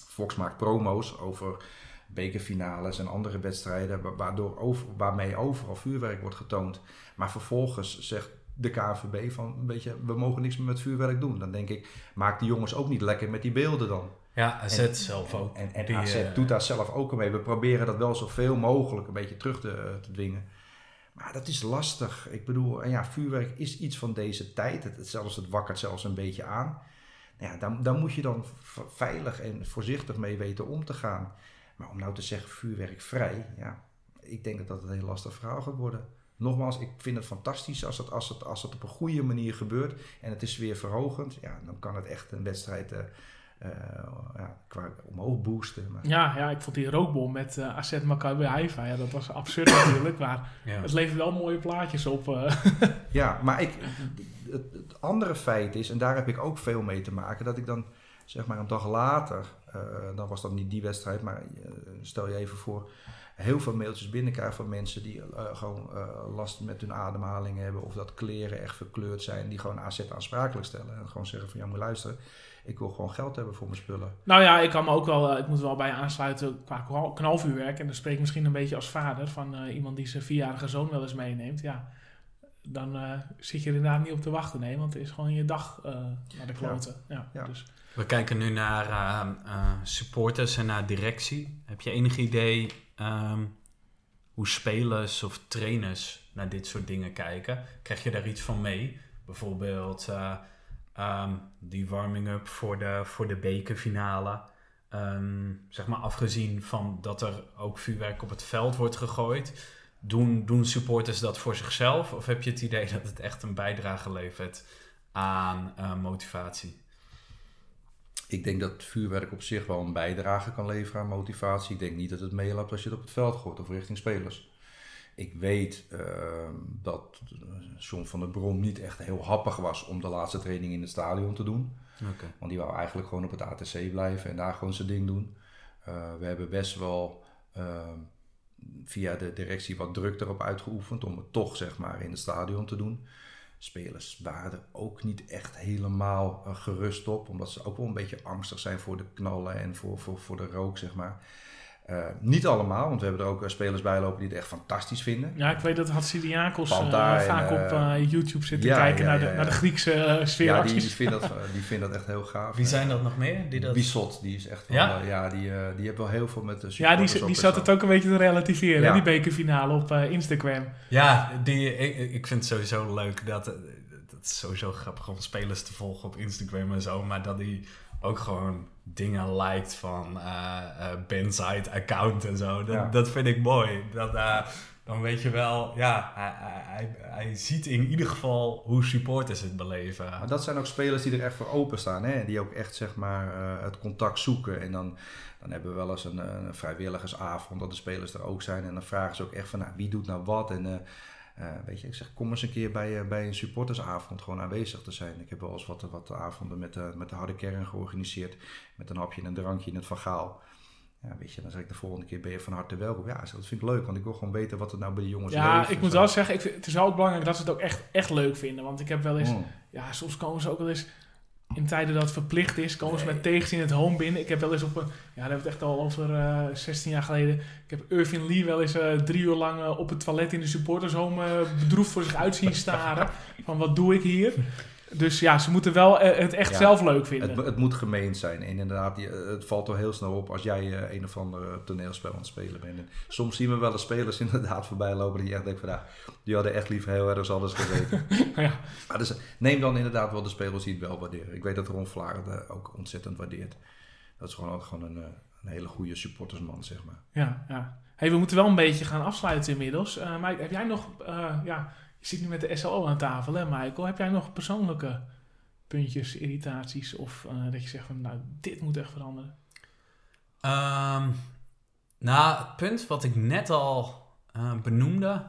Fox maakt promo's over bekerfinales en andere wedstrijden, waardoor over, waarmee overal vuurwerk wordt getoond. Maar vervolgens zegt de KNVB van, weet je, we mogen niks meer met vuurwerk doen. Dan denk ik, maak die jongens ook niet lekker met die beelden dan. Ja, AZ zelf ook. En, en, AZ uh, doet daar zelf ook mee. We proberen dat wel zoveel mogelijk een beetje terug te, te dwingen. Maar dat is lastig. Ik bedoel, ja, vuurwerk is iets van deze tijd. Het, zelfs, het wakkert zelfs een beetje aan. Nou ja, dan, dan moet je dan veilig en voorzichtig mee weten om te gaan. Maar om nou te zeggen vuurwerk vrij, ja, ik denk dat dat een heel lastig verhaal gaat worden. nogmaals, ik vind het fantastisch als het, als, het, als het op een goede manier gebeurt en het is weer verhogend. Ja, dan kan het echt een wedstrijd uh, ja, qua omhoog boosten. Maar... Ja, ja, ik vond die rookbom met uh, AZ Maccabi Haifa, ja, dat was absurd natuurlijk, maar het levert wel mooie plaatjes op. ja, maar ik, het, het, andere feit is, en daar heb ik ook veel mee te maken, dat ik dan zeg maar een dag later, dan was dat niet die wedstrijd, maar stel je even voor, heel veel mailtjes binnenkrijg van mensen die uh, gewoon uh, last met hun ademhaling hebben of dat kleren echt verkleurd zijn, die gewoon AZ aansprakelijk stellen en gewoon zeggen van ja, moet luisteren, ik wil gewoon geld hebben voor mijn spullen. Nou ja, ik kan me ook wel, uh, ik moet wel bij aansluiten qua knalvuurwerk en dan spreek ik misschien een beetje als vader van iemand die zijn vierjarige zoon wel eens meeneemt. Ja, dan zit je er inderdaad niet op te wachten, nee, want het is gewoon je dag naar de kloten. Ja. ja, Dus. We kijken nu naar supporters en naar directie. Heb je enig idee Ehm, hoe spelers of trainers naar dit soort dingen kijken. Krijg je daar iets van mee? Bijvoorbeeld uh, um, die warming-up voor de, voor de bekerfinale. Um, zeg maar afgezien van dat er ook vuurwerk op het veld wordt gegooid. Doen, doen supporters dat voor zichzelf? Of heb je het idee dat het echt een bijdrage levert aan uh, motivatie? Ik denk dat vuurwerk op zich wel een bijdrage kan leveren aan motivatie. Ik denk niet dat het meeloopt als je het op het veld gooit of richting spelers. Ik weet uh, dat John van der Brom niet echt heel happig was om de laatste training in het stadion te doen. Okay. Want die wou eigenlijk gewoon op het ATC blijven en daar gewoon zijn ding doen. Uh, we hebben best wel uh, via de directie wat druk erop uitgeoefend om het toch zeg maar in het stadion te doen spelers waren er ook niet echt helemaal uh, gerust op. Omdat ze ook wel een beetje angstig zijn voor de knallen en voor, voor, voor de rook, zeg maar. Uh, niet allemaal, want we hebben er ook uh, spelers bij lopen die het echt fantastisch vinden. Ja, ik weet dat Hatsidiakos uh, vaak op YouTube zit te ja, kijken ja, naar, de, ja, naar de Griekse sfeeracties. Ja, die, die, vinden dat, die vinden dat echt heel gaaf. Wie zijn dat nog meer? Die dat... Bissot, die is echt van, ja? ja, die, die heeft wel heel veel met de Ja, die, die zat het ook een beetje te relativeren, die bekerfinale op Instagram. Ja, die, ik, ik vind het sowieso leuk dat... Het is sowieso grappig om spelers te volgen op Instagram en zo, maar dat die ook gewoon dingen lijkt van uh, uh, account en zo. Dat, dat vind ik mooi. Dat, uh, dan weet je wel, ja, hij, hij, hij, ziet in ieder geval hoe supporters het beleven. Maar dat zijn ook spelers die er echt voor openstaan, hè? die ook echt zeg maar het contact zoeken. En dan, dan hebben we wel eens een, een, vrijwilligersavond dat de spelers er ook zijn. En dan vragen ze ook echt van, nou, wie doet nou wat? En uh, weet je, ik zeg, kom eens een keer bij, uh, bij een supportersavond gewoon aanwezig te zijn. Ik heb wel eens wat, wat avonden met, uh, met de harde kern georganiseerd. Met een hapje en een drankje in het Van Ja, weet je, dan zeg ik de volgende keer ben je van harte welkom. Ja, dat vind ik leuk, want ik wil gewoon weten wat er nou bij de jongens Ja, ik moet wel zeggen, ik vind, het is wel belangrijk dat ze het ook echt, echt leuk vinden. Want ik heb wel eens, mm. ja, soms komen ze ook wel eens in tijden dat het verplicht is, komen ze met tegens in het home binnen. Ik heb wel eens op een, ja, dat hebben we het echt al over uh, eh, 16 jaar geleden. Ik heb Irvin Lee wel eens uh, drie uur lang uh, op het toilet in de supporters home bedroefd voor zich uit zien staren. van wat doe ik hier? Dus ja, ze moeten wel eh, het echt zelf leuk vinden. Het, het, moet gemeend zijn. En inderdaad, het valt toch heel snel op als jij uh, een of ander toneelspel aan het spelen bent. En soms zien we wel de spelers inderdaad voorbij lopen die echt denkt van, die hadden echt liever heel erg alles geweten. ja. Maar dus, neem dan inderdaad wel de spelers die het wel waarderen. Ik weet dat Ron Vlaar ook ontzettend waardeert. Dat is gewoon, gewoon een, eh, een hele goede supportersman, zeg maar. Ja, ja. Hey, we moeten wel een beetje gaan afsluiten inmiddels. Uh, maar heb jij nog, ja, je zit nu met de SLO aan tafel, hè, Michael? Heb jij nog persoonlijke puntjes, irritaties of uh, dat je zegt van, nou, dit moet echt veranderen? Um, nou, het punt wat ik net al uh, benoemde,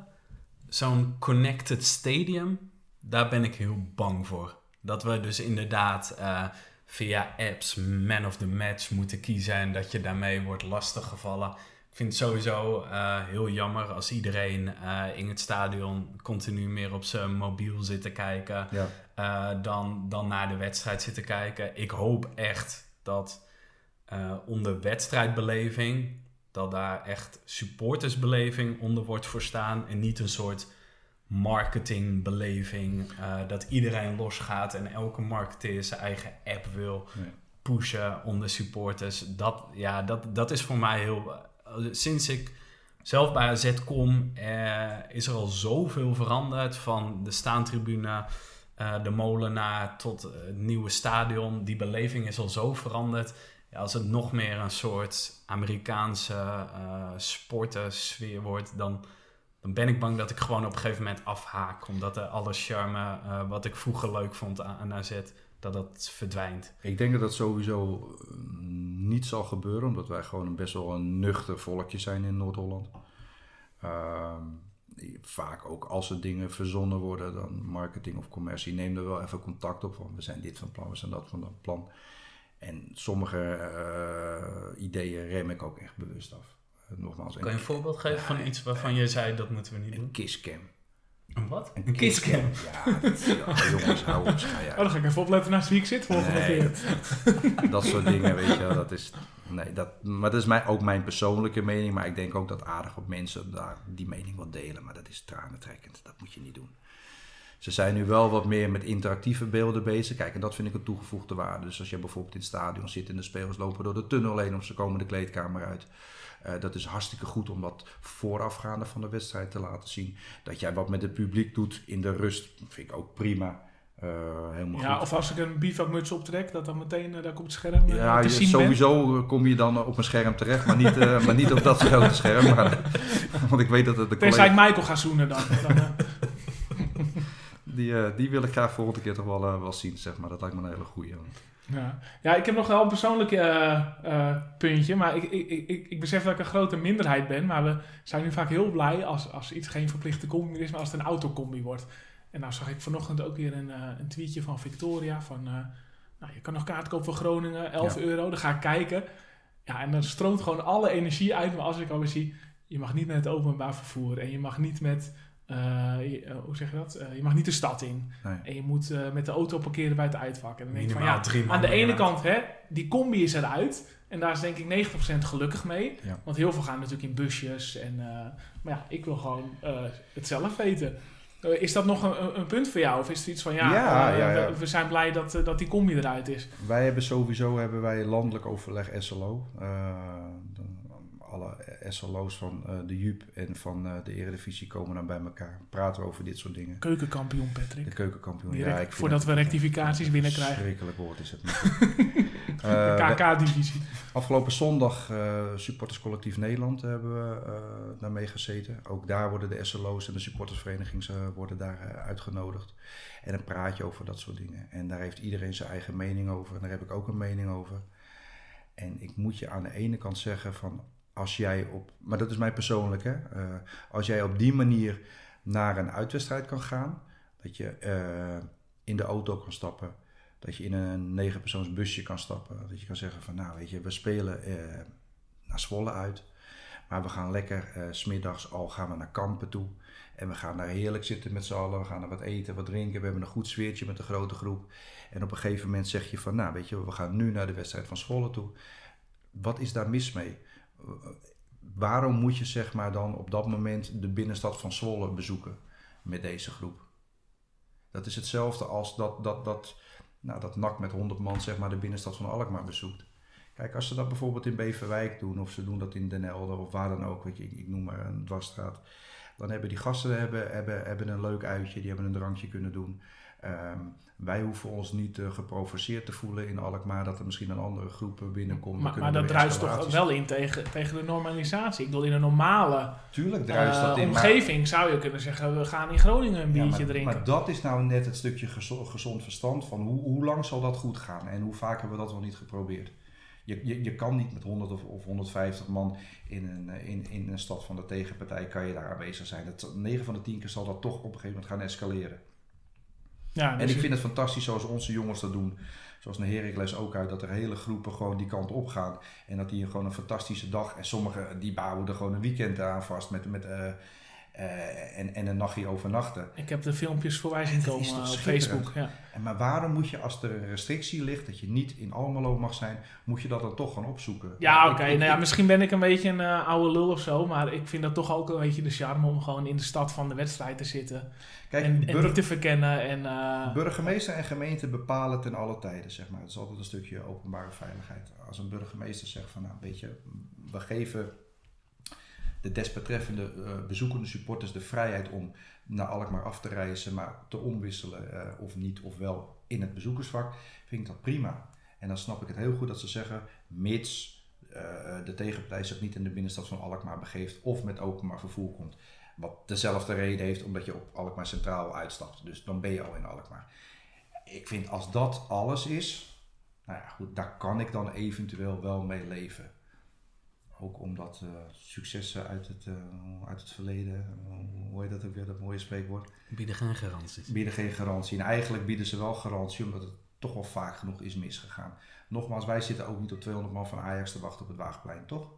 zo'n connected stadium, daar ben ik heel bang voor. Dat we dus inderdaad uh, via apps man of the match moeten kiezen en dat je daarmee wordt lastiggevallen. Ik vind het sowieso uh, heel jammer als iedereen uh, in het stadion continu meer op zijn mobiel zit te kijken. Ja. Uh, dan, dan naar de wedstrijd zit te kijken. Ik hoop echt dat onder wedstrijdbeleving, dat daar echt supportersbeleving onder wordt voorstaan. En niet een soort marketingbeleving. dat iedereen losgaat en elke marketeer zijn eigen app wil pushen onder supporters. Dat, ja, dat, dat is voor mij heel sinds ik zelf bij AZ kom, eh, is er al zoveel veranderd. Van de staantribune, uh, de molenaar tot het nieuwe stadion. Die beleving is al zo veranderd. Ja, als het nog meer een soort Amerikaanse uh, sportersfeer wordt, dan, dan ben ik bang dat ik gewoon op een gegeven moment afhaak. Omdat er alle charme uh, wat ik vroeger leuk vond aan, aan AZ, dat dat verdwijnt. Ik denk dat dat sowieso niet zal gebeuren, omdat wij gewoon een best wel een nuchter volkje zijn in Noord-Holland. Ehm, vaak ook als er dingen verzonnen worden, dan marketing of commercie, neem er wel even contact op. Van we zijn dit van plan, we zijn dat van dat plan. En sommige uh, ideeën rem ik ook echt bewust af. Uh, nogmaals, kan je een voorbeeld geven van iets waarvan je zei dat moeten we niet doen? Een kisscam. Een wat? Een kisscam. Ja, dat, ja, jongens, hou op. Ja, Oh, dan ga ik even opletten naast wie ik zit volgende Nee, keer. dat, dat soort dingen, weet je wel, dat is... Nee, dat, maar dat is mijn, ook mijn persoonlijke mening. Maar ik denk ook dat aardig wat mensen daar die mening wel delen. Maar dat is tranentrekkend. Dat moet je niet doen. Ze zijn nu wel wat meer met interactieve beelden bezig. Kijk, en dat vind ik een toegevoegde waarde. Dus als je bijvoorbeeld in het stadion zit en de spelers lopen door de tunnel heen of ze komen de kleedkamer uit. Uh, dat is hartstikke goed om dat voorafgaande van de wedstrijd te laten zien. Dat jij wat met het publiek doet in de rust, vind ik ook prima. Uh, helemaal ja, goed. of als ik een bivakmuts optrek, dat dan meteen uh, dat ik op het scherm uh, Ja, te zien sowieso eh, kom je dan op een scherm terecht, maar niet, eh, maar niet op dat grote scherm. Maar, want ik weet dat het de. Tenzij ik Michael ga zoenen dan. dan eh, die, eh, die wil ik graag volgende keer toch wel, eh, wel zien, zeg maar. Dat lijkt me een hele goeie. Ja. ja, ik heb nog wel een persoonlijk eh, eh, puntje. Maar ik, ik, ik, ik besef dat ik een grote minderheid ben. Maar we zijn nu vaak heel blij als, als iets geen verplichte combi meer is, maar als het een autocombi wordt. En nou zag ik vanochtend ook weer een, eh, een tweetje van Victoria. Van, nou, je kan nog kaart kopen voor Groningen, 11 Ja. euro. Dan ga ik kijken. Ja, en dan stroomt gewoon alle energie uit. Maar als ik alweer zie, je mag niet met het openbaar vervoer. En je mag niet met, je- eh, hoe zeg je dat? Eh, je mag niet de stad in. Nee. En je moet eh, met de auto parkeren bij het uitvak. En dan denk ik van, ja, aan de ene kant, hè, die combi is eruit. En daar is denk ik 90% gelukkig mee. Ja. Want heel veel gaan natuurlijk in busjes. En, eh, maar ja, ik wil gewoon eh, het zelf weten. Eh, is dat nog een, een- punt voor jou? Of is er iets van, ja, Ja, eh, ja, ja. We, we zijn blij dat, eh, dat die combi eruit is. Wij hebben sowieso hebben wij landelijk overleg SLO. Eh, alle SLO's van eh, de JUP en van eh, de Eredivisie komen dan bij elkaar. Praten we over dit soort dingen. Keukenkampioen, De Patrick. keukenkampioen. Direct ja, ik voordat we een rectificaties binnenkrijgen. Verschrikkelijk woord is het. Eh, De KK-divisie. Afgelopen zondag supporterscollectief Nederland hebben we daarmee gezeten. Ook daar worden de SLO's en de supportersverenigingen worden daar uitgenodigd. En dan praat je over dat soort dingen. En daar heeft iedereen zijn eigen mening over. En daar heb ik ook een mening over. En ik moet je aan de ene kant zeggen van als jij op, maar dat is mij persoonlijk hè, eh, als jij op die manier naar een uitwedstrijd kan gaan, dat je eh, in de auto kan stappen, dat je in een negenpersoons busje kan stappen, dat je kan zeggen van nou weet je, we spelen eh, naar Zwolle uit, maar we gaan lekker smiddags al gaan we naar Kampen toe en we gaan daar heerlijk zitten met z'n allen, we gaan er wat eten, wat drinken, we hebben een goed sfeertje met een grote groep en op een gegeven moment zeg je van nou weet je, we gaan nu naar de wedstrijd van Zwolle toe. Wat is daar mis mee? Waarom moet je zeg maar dan op dat moment de binnenstad van Zwolle bezoeken met deze groep? Dat is hetzelfde als dat, dat, dat, nou, dat NAC met 100 man zeg maar de binnenstad van Alkmaar bezoekt. Kijk, als ze dat bijvoorbeeld in Beverwijk doen of ze doen dat in Den Helder of waar dan ook, weet je, ik, ik noem maar een dwarsstraat. Dan hebben die gasten hebben, hebben, hebben een leuk uitje, die hebben een drankje kunnen doen. Ehm, wij hoeven ons niet eh, geprovoceerd te voelen in Alkmaar dat er misschien een andere groep binnenkomt. Maar, maar dat druist toch wel in tegen, tegen de normalisatie. Ik bedoel, in een normale Tuurlijk druist eh, dat in. maar- omgeving zou je kunnen zeggen... we gaan in Groningen een Ja, biertje maar, drinken. Maar dat is nou net het stukje gezo- gezond verstand van hoe, hoe lang zal dat goed gaan en hoe vaak hebben we dat wel niet geprobeerd. Je, je, je kan niet met 100 of, of 150 man in een, eh, in, in een stad van de tegenpartij kan je daar aanwezig zijn. Dat, 9 van de 10 keer zal dat toch op een gegeven moment gaan escaleren. Ja, En dus ik vind het fantastisch zoals onze jongens dat doen. Zoals naar Heracles ook uit, dat er hele groepen gewoon die kant op gaan. En dat die gewoon een fantastische dag. En sommigen die bouwen er gewoon een weekend aan vast met, met, eh, eh, en, en een nachtje overnachten. Ik heb de filmpjes voorbij zien komen op? Facebook. Ja. En maar waarom moet je, als er een restrictie ligt dat je niet in Almelo mag zijn, moet je dat dan toch gaan opzoeken? Ja, oké. Nou ja, misschien ben ik een beetje een eh, oude lul of zo. Maar ik vind dat toch ook een beetje de charme om gewoon in de stad van de wedstrijd te zitten. Kijk, en, en te verkennen. En, eh, burgemeester en gemeente bepalen ten alle tijden, zeg maar. Het is altijd een stukje openbare veiligheid. Als een burgemeester zegt van, nou, weet je, we geven de desbetreffende eh, bezoekende supporters de vrijheid om naar Alkmaar af te reizen, maar te omwisselen eh, of niet, of wel in het bezoekersvak, vind ik dat prima. En dan snap ik het heel goed dat ze zeggen, mits eh, de tegenpartij zich niet in de binnenstad van Alkmaar begeeft of met openbaar vervoer komt. Wat dezelfde reden heeft omdat je op Alkmaar Centraal uitstapt. Dus dan ben je al in Alkmaar. Ik vind als dat alles is, nou ja goed, daar kan ik dan eventueel wel mee leven. Ook omdat uh, successen uit het, uh, uit het verleden, hoe heet dat ook weer, dat mooie spreekwoord? Bieden geen garanties. Bieden geen garantie. En eigenlijk bieden ze wel garantie, omdat het toch wel vaak genoeg is misgegaan. Nogmaals, wij zitten ook niet op 200 man van Ajax te wachten op het Waagplein, toch?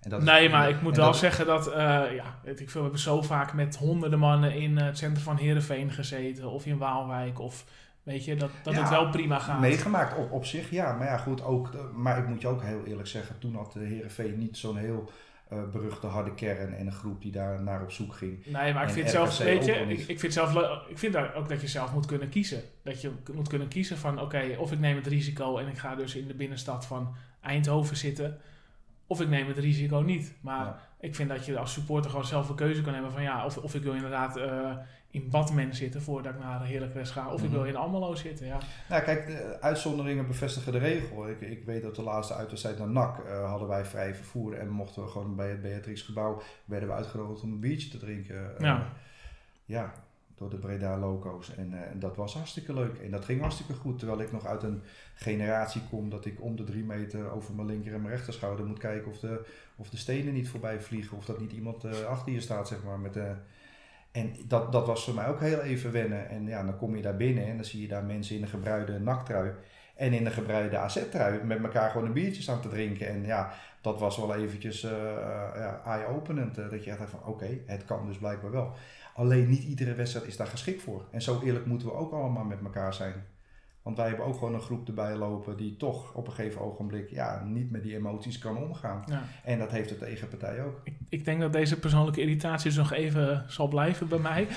En dat nee, maar ik moet wel zeggen dat, uh, ja, ik veel, we hebben zo vaak met honderden mannen in het centrum van Heerenveen gezeten, of in Waalwijk, of weet je, dat, dat het wel prima gaat. Meegemaakt op, op zich, ja. Maar ja, goed, ook, maar ik moet je ook heel eerlijk zeggen, toen had de Heerenveen niet zo'n heel uh, beruchte harde kern en een groep die daar naar op zoek ging. Nee, maar ik vind zelf, weet je, ik, ik, vind zelf, ik vind ook dat je zelf moet kunnen kiezen. Dat je moet kunnen kiezen van, oké, of ik neem het risico en ik ga dus in de binnenstad van Eindhoven zitten, of ik neem het risico niet. Maar ik vind dat je als supporter gewoon zelf een keuze kan hebben van, ja, of, of ik wil inderdaad uh, in Badmen zitten voordat ik naar Heracles ga. Of ik mhm. wil in Almelo zitten, ja. Nou kijk, de uitzonderingen bevestigen de regel. Ik, ik weet dat de laatste uitwedstrijd naar NAC uh, hadden wij vrij vervoer. En mochten we gewoon bij het Beatrix gebouw, werden we uitgenodigd om een biertje te drinken. Uh, ja. ja, door de Breda Loco's. En, uh, en, dat was hartstikke leuk. En dat ging hartstikke goed. Terwijl ik nog uit een generatie kom dat ik om de drie meter over mijn linker en mijn rechter schouder moet kijken of de, of de stenen niet voorbij vliegen. Of dat niet iemand achter je staat, zeg maar, met de en dat, dat was voor mij ook heel even wennen. En ja, dan kom je daar binnen en dan zie je daar mensen in een gebruide naktrui en in een gebruide AZ-trui met elkaar gewoon een biertje staan te drinken. En ja, dat was wel eventjes uh, ja, eye-openend. Uh, dat je echt van oké, het kan dus blijkbaar wel. Alleen niet iedere wedstrijd is daar geschikt voor. En zo eerlijk moeten we ook allemaal met elkaar zijn. Want wij hebben ook gewoon een groep erbij lopen die toch op een gegeven ogenblik ja, niet met die emoties kan omgaan. Ja. En dat heeft de tegenpartij ook. Ik, ik, denk dat deze persoonlijke irritatie dus nog even zal blijven bij mij.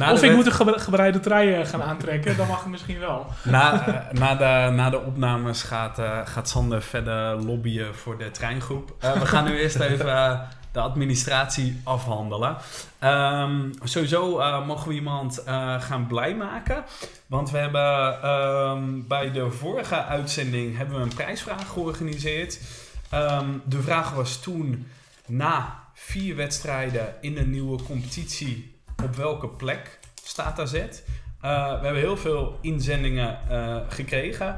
of ik moet een gebreide trui eh, gaan aantrekken, dan mag het misschien wel. Na, uh, na, de, na de opnames gaat, uh, gaat Sander verder lobbyen voor de treingroep. we gaan nu eerst even de administratie afhandelen. Um, sowieso uh, mogen we iemand uh, gaan blij maken. Want we hebben um, bij de vorige uitzending hebben we een prijsvraag georganiseerd. Um, de vraag was toen na vier wedstrijden in een nieuwe competitie op welke plek staat AZ? Uh, we hebben heel veel inzendingen gekregen.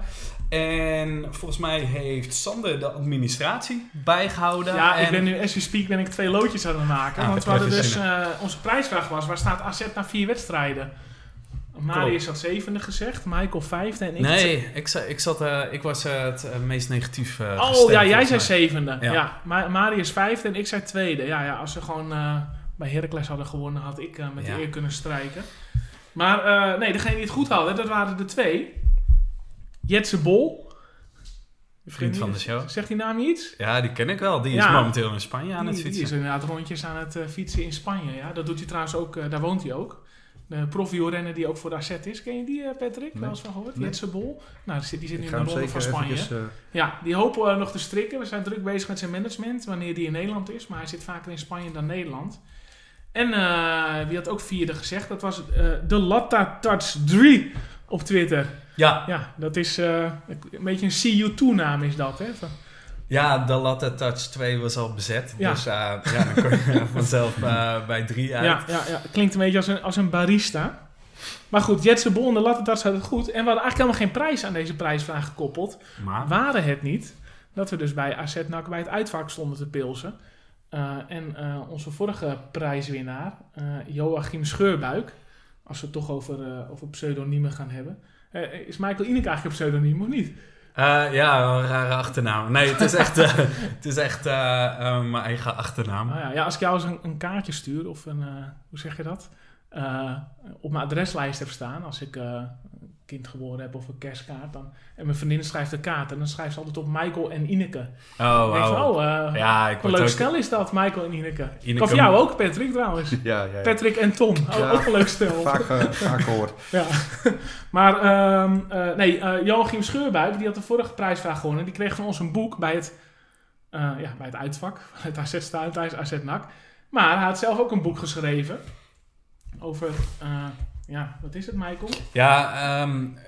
En volgens mij heeft Sander de administratie bijgehouden. Ja, ik ben nu, as you speak, ben ik twee loodjes aan het maken. Ah, want we hadden dus, uh, onze prijsvraag was, waar staat AZ na vier wedstrijden? Marius had zevende gezegd, Michael vijfde en ik... Nee, ik, ik, zat, uh, ik was uh, het meest negatief Oh ja, jij zei zevende. Ja. ja. Marius vijfde en ik zei tweede. Ja, ja als ze gewoon bij Heracles hadden gewonnen, had ik met de eer kunnen strijken. Maar nee, degene die het goed hadden, dat waren de twee. Jetse Bol. Vriend van de show. Zegt die naam iets? Ja, die ken ik wel. Die is momenteel in Spanje aan het fietsen. Die is inderdaad rondjes aan het uh, fietsen in Spanje. Ja. Dat doet hij trouwens ook, uh, daar woont hij ook. De profielrenner die ook voor de AZ is. Ken je die, uh, Patrick? Nee. Wel eens van gehoord? Nee. Jetse Bol. Nou, die zit, die zit nu in de ronde van Spanje. Eventjes, ja, die hopen we nog te strikken. We zijn druk bezig met zijn management, wanneer die in Nederland is. Maar hij zit vaker in Spanje dan Nederland. En wie had ook vierde gezegd? Dat was de Latta Touch 3 op Twitter. Ja. Ja, dat is uh, een beetje een CU2-naam is dat, hè? Ja, de Latte Touch 2 was al bezet. Ja. Dus uh, ja, dan kon je vanzelf uh, bij 3 uit. Ja, ja, ja, klinkt een beetje als een, als een barista. Maar goed, Jetse Bol en de Latte Touch had het goed. En we hadden eigenlijk helemaal geen prijs aan deze prijsvraag gekoppeld. Maar? Waren het niet dat we dus bij AZ NAC bij het uitvak stonden te pilsen. Uh, en onze vorige prijswinnaar, Joachim Scheurbuik... als we het toch over, over pseudoniemen gaan hebben... Uh, is Michael Ineke eigenlijk op pseudoniem of niet? Uh, ja, een rare achternaam. Nee, het is echt, uh, het is echt mijn eigen achternaam. Ah, ja. ja. als ik jou eens een, een kaartje stuur, of een, hoe zeg je dat? op mijn adreslijst heb staan, als ik kind geboren heb of een kerstkaart. Dan, en mijn vriendin schrijft de kaart en dan schrijft ze altijd op Michael en Ineke. Oh, wow. Van, oh uh, ja, ik een leuk ook... stel is dat, Michael en Ineke. Ineke of jou ook, Patrick trouwens. ja, ja, Patrick en Tom, oh, ook een leuk stel. vaak, uh, vaak gehoord. ja. maar um, uh, nee, Joachim Scheurbuik, die had de vorige prijsvraag gewonnen. Die kreeg van ons een boek bij het, ja, bij het uitvak, het AZ Stuinthuis, AZ NAC. Maar hij had zelf ook een boek geschreven over ja, wat is het, Michael? Ja, um,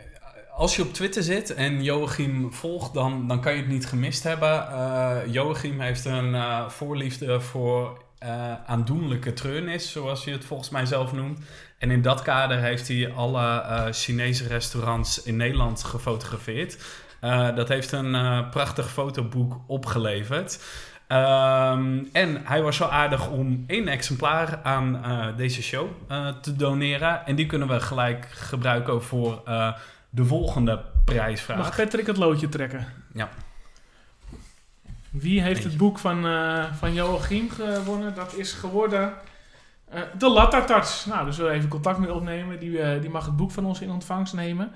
als je op Twitter zit en Joachim volgt, dan, dan kan je het niet gemist hebben. Uh, Joachim heeft een uh, voorliefde voor eh, aandoenlijke treurnis, zoals je het volgens mij zelf noemt. En in dat kader heeft hij alle eh, Chinese restaurants in Nederland gefotografeerd. Eh, dat heeft een eh, prachtig fotoboek opgeleverd. Ehm, en hij was zo aardig om één exemplaar aan eh, deze show eh, te doneren. En die kunnen we gelijk gebruiken voor eh, de volgende prijsvraag. Mag Patrick het loodje trekken? Ja. Wie heeft het boek van, van Joachim gewonnen? Dat is geworden de Lattatarts. Nou, dus we even contact mee opnemen. Die, die mag het boek van ons in ontvangst nemen.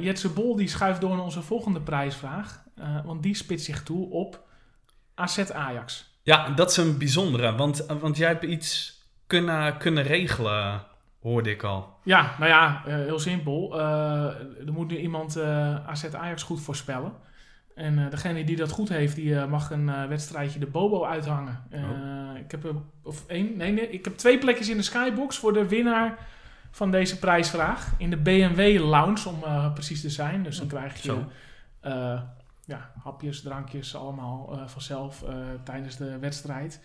Jetse Bol die schuift door naar onze volgende prijsvraag. Want die spitst zich toe op AZ Ajax. Ja, dat is een bijzondere, want, want jij hebt iets kunnen, kunnen regelen, hoorde ik al. Ja, nou ja, eh, heel simpel. Eh, er moet nu iemand eh AZ Ajax goed voorspellen. En degene die dat goed heeft, die mag een wedstrijdje de Bobo uithangen. Eh, Ik heb of één, nee, nee, ik heb twee plekjes in de Skybox voor de winnaar van deze prijsvraag. In de BMW Lounge, om precies te zijn. Dus dan krijg je. Ja, hapjes, drankjes, allemaal eh, vanzelf eh, tijdens de wedstrijd.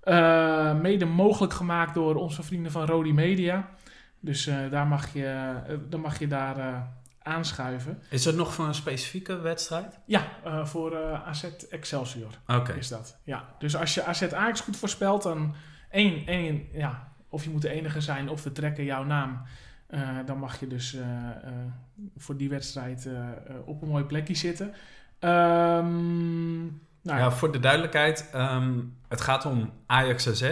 Eh, mede mogelijk gemaakt door onze vrienden van Rodi Media. Dus daar mag je, dan mag je daar aanschuiven. Is het nog voor een specifieke wedstrijd? Ja, voor AZ Excelsior Oké. is dat. Ja. Dus als je AZ Ajax goed voorspelt, dan één, één, ja, of je moet de enige zijn of we trekken jouw naam. Dan mag je dus voor die wedstrijd op een mooi plekje zitten. Ehm, nou, Ja, voor de duidelijkheid, ehm, het gaat om Ajax AZ.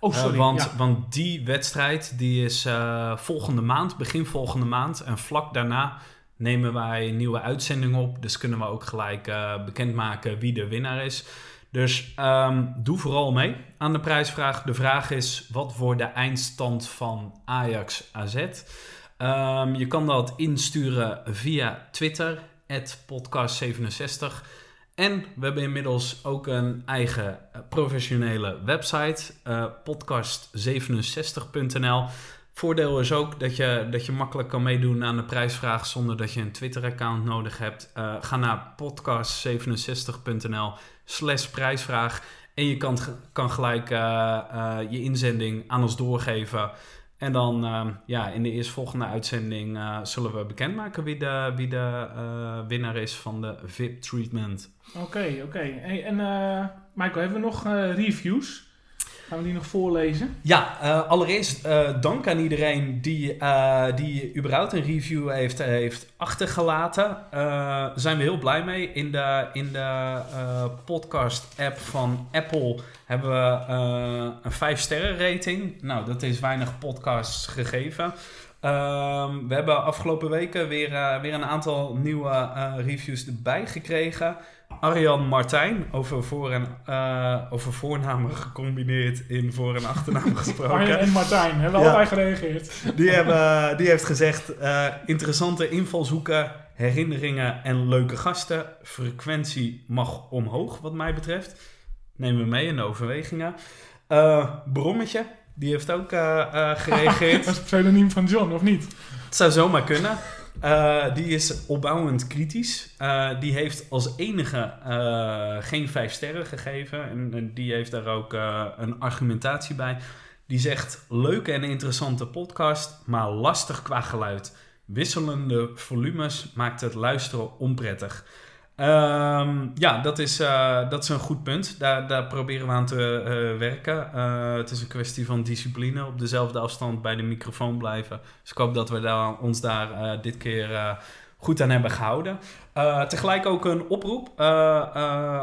oh, sorry. Eh, want, ja. want die wedstrijd die is eh, volgende maand, begin volgende maand. En vlak daarna nemen wij een nieuwe uitzending op. Dus kunnen we ook gelijk eh, bekendmaken wie de winnaar is. Dus ehm, doe vooral mee aan de prijsvraag. De vraag is, wat wordt de eindstand van Ajax AZ? Je kan dat insturen via Twitter, podcast67. En we hebben inmiddels ook een eigen eh, professionele website, eh, podcast67.nl. Voordeel is ook dat je, dat je makkelijk kan meedoen aan de prijsvraag zonder dat je een Twitter-account nodig hebt. Eh, ga naar podcast67.nl slash prijsvraag en je kan, kan gelijk je inzending aan ons doorgeven. En dan eh, ja, in de eerstvolgende uitzending eh, zullen we bekendmaken wie de, wie de eh, winnaar is van de VIP treatment. Oké, oké. En eh, Michael, hebben we nog reviews? Gaan we die nog voorlezen? Ja, eh, allereerst eh, dank aan iedereen die, eh, die überhaupt een review heeft, heeft achtergelaten. Daar zijn we heel blij mee. In de, in de podcast-app van Apple hebben we een 5-sterren rating. Nou, dat is weinig podcasts gegeven. Ehm, we hebben afgelopen weken weer, eh, weer een aantal nieuwe eh, reviews erbij gekregen. Arjan Martijn, over, voor en, eh, over voornamen gecombineerd in voor- en achternaam gesproken. Arjen en Martijn hebben Ja. allebei gereageerd. Die, hebben, die heeft gezegd: interessante invalshoeken, herinneringen en leuke gasten. Frequentie mag omhoog, wat mij betreft. Nemen we mee in de overwegingen. Brommetje, die heeft ook eh, eh, gereageerd. Dat is het pseudoniem van John, of niet? Het zou zomaar kunnen. Eh, die is opbouwend kritisch. Die heeft als enige geen vijf sterren gegeven. En, en die heeft daar ook een argumentatie bij. Die zegt: leuke en interessante podcast, maar lastig qua geluid. Wisselende volumes maakt het luisteren onprettig. Ehm, ja, dat is, eh, dat is een goed punt. Daar, daar proberen we aan te eh, werken. Eh, het is een kwestie van discipline. Op dezelfde afstand bij de microfoon blijven. Dus ik hoop dat we daar, ons daar dit keer goed aan hebben gehouden. Eh, tegelijk ook een oproep.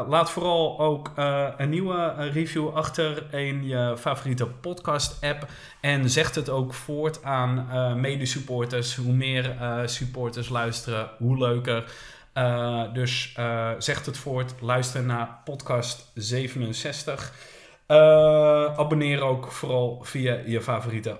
Laat vooral ook een nieuwe review achter in je favoriete podcast-app. En zegt het ook voort aan mede-supporters. Hoe meer supporters luisteren, hoe leuker. Uh, dus uh, zegt het voort. Luister naar podcast 67. Uh, abonneer ook vooral via je favoriete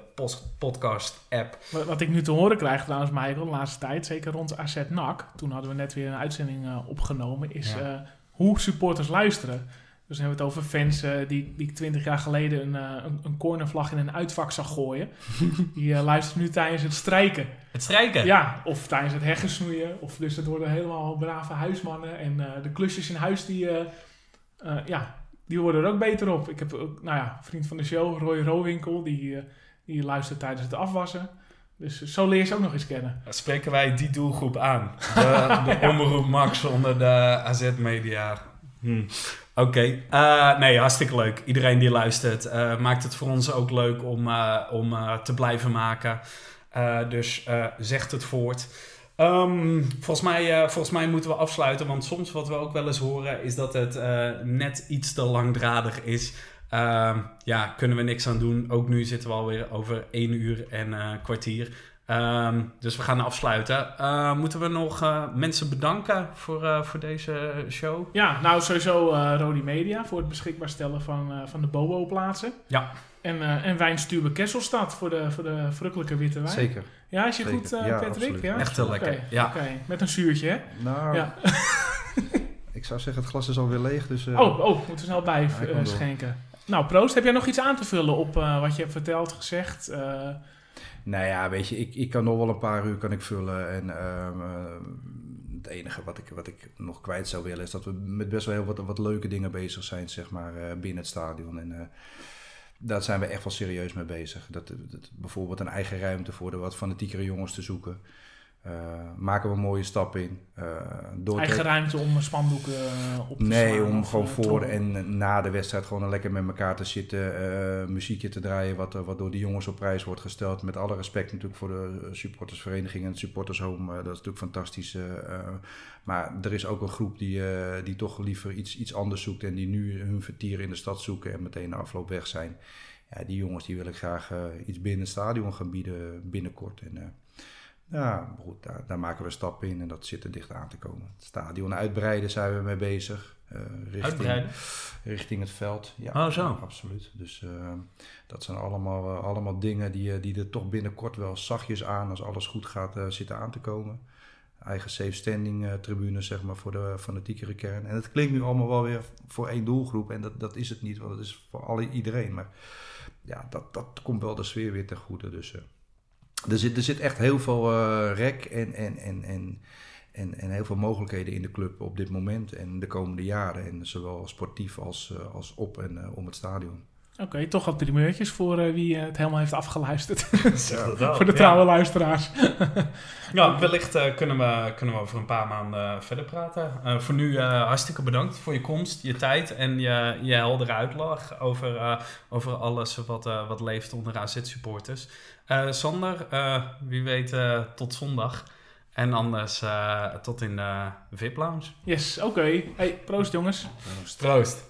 podcast app. Wat, wat ik nu te horen krijg trouwens, Michael, de laatste tijd, zeker rond AZ NAC, toen hadden we net weer een uitzending opgenomen, is Ja. hoe supporters luisteren. Dus dan hebben we het over fans uh, die, die 20 jaar geleden een, uh, een, een cornervlag in een uitvak zag gooien. die uh, luisteren nu tijdens het strijken. Het strijken? Ja, of tijdens het heggen snoeien. Of dus dat worden helemaal brave huismannen. En uh, de klusjes in huis die, uh, ja, die worden er ook beter op. Ik heb ook, nou ja, een vriend van de show, Roy Roowinkel, die, eh, die luistert tijdens het afwassen. Dus eh, zo leer je ze ook nog eens kennen. Spreken wij die doelgroep aan? De, de omroep Max onder de AZ-media. Hm. Oké, Eh, nee, hartstikke leuk. Iedereen die luistert, eh, maakt het voor ons ook leuk om, eh, om te blijven maken. Dus zegt het voort. Ehm, volgens, mij, volgens mij moeten we afsluiten, want soms wat we ook wel eens horen is dat het net iets te langdradig is. Ehm, ja, kunnen we niks aan doen. Ook nu zitten we alweer over één uur en kwartier. Ehm, dus we gaan afsluiten. Eh, moeten we nog eh, mensen bedanken voor, eh, voor deze show? Ja, nou sowieso eh Rodi Media voor het beschikbaar stellen van, eh, van de Bobo-plaatsen. Ja. En, eh en Wijnstube Kesselstad voor de, voor de verrukkelijke witte wijn. Zeker. Ja, is je Zeker. goed, eh, Ja, Patrick? absoluut. Ja? Echt heel lekker, ja. Oké, met een zuurtje, hè? Nou, Ja. ik zou zeggen, het glas is alweer leeg. Dus, eh, Oh, oh, moeten we snel bij schenken. Nou, Proost, heb jij nog iets aan te vullen op eh, wat je hebt verteld, gezegd? Nou ja, weet je, ik, ik kan nog wel een paar uur kan ik vullen. En ehm, ehm, het enige wat ik, wat ik nog kwijt zou willen is dat we met best wel heel wat, wat leuke dingen bezig zijn, zeg maar, eh, binnen het stadion. En eh, daar zijn we echt wel serieus mee bezig. Dat- bijvoorbeeld een eigen ruimte voor de wat fanatiekere jongens te zoeken. Eh, maken we een mooie stap in. Eh, door eigen ruimte om spandoeken eh, op te Nee, slaan om gewoon voor en na de wedstrijd gewoon lekker met elkaar te zitten, muziekje te draaien, wat, wat door de jongens op prijs wordt gesteld. Met alle respect natuurlijk voor de supportersvereniging en het supportershome, dat is natuurlijk fantastisch. maar er is ook een groep die, die toch liever iets, iets anders zoekt en die nu hun vertier in de stad zoeken en meteen na afloop weg zijn. Ja, die jongens die wil ik graag iets binnen het stadion gaan bieden binnenkort. En, ja, goed, daar, daar maken we stappen in en dat zit er dicht aan te komen. Het stadion uitbreiden zijn we mee bezig. eh, richting, Uitbreiden? richting het veld. Ja, Oh, zo. ja, absoluut. Dus eh, dat zijn allemaal, eh, allemaal dingen die, die er toch binnenkort wel zachtjes aan, als alles goed gaat, zitten aan te komen. Eigen safe standing tribune, zeg maar, voor de fanatiekere kern. En het klinkt nu allemaal wel weer voor één doelgroep. En dat, dat is het niet, want het is voor alle, iedereen. Maar ja, dat, dat komt wel de sfeer weer ten goede. Dus er, zit, er zit echt heel veel eh, rek en, en, en, en, en, en heel veel mogelijkheden in de club op dit moment en de komende jaren. En zowel sportief als, eh, als op en eh, om het stadion. Oké, toch wat primeurtjes voor wie het helemaal heeft afgeluisterd. Zeg dat wel. voor de Ja. trouwe luisteraars. Ja, wellicht kunnen, we, kunnen we over een paar maanden eh, verder praten. Eh, voor nu eh, hartstikke bedankt voor je komst, je tijd en je, je heldere uitleg over, eh, over alles wat, eh, wat leeft onder AZ-supporters. Eh, Sander, eh, wie weet eh, tot zondag. En anders eh, tot in de VIP-lounge. Yes, oké. Hey, proost jongens. Troost.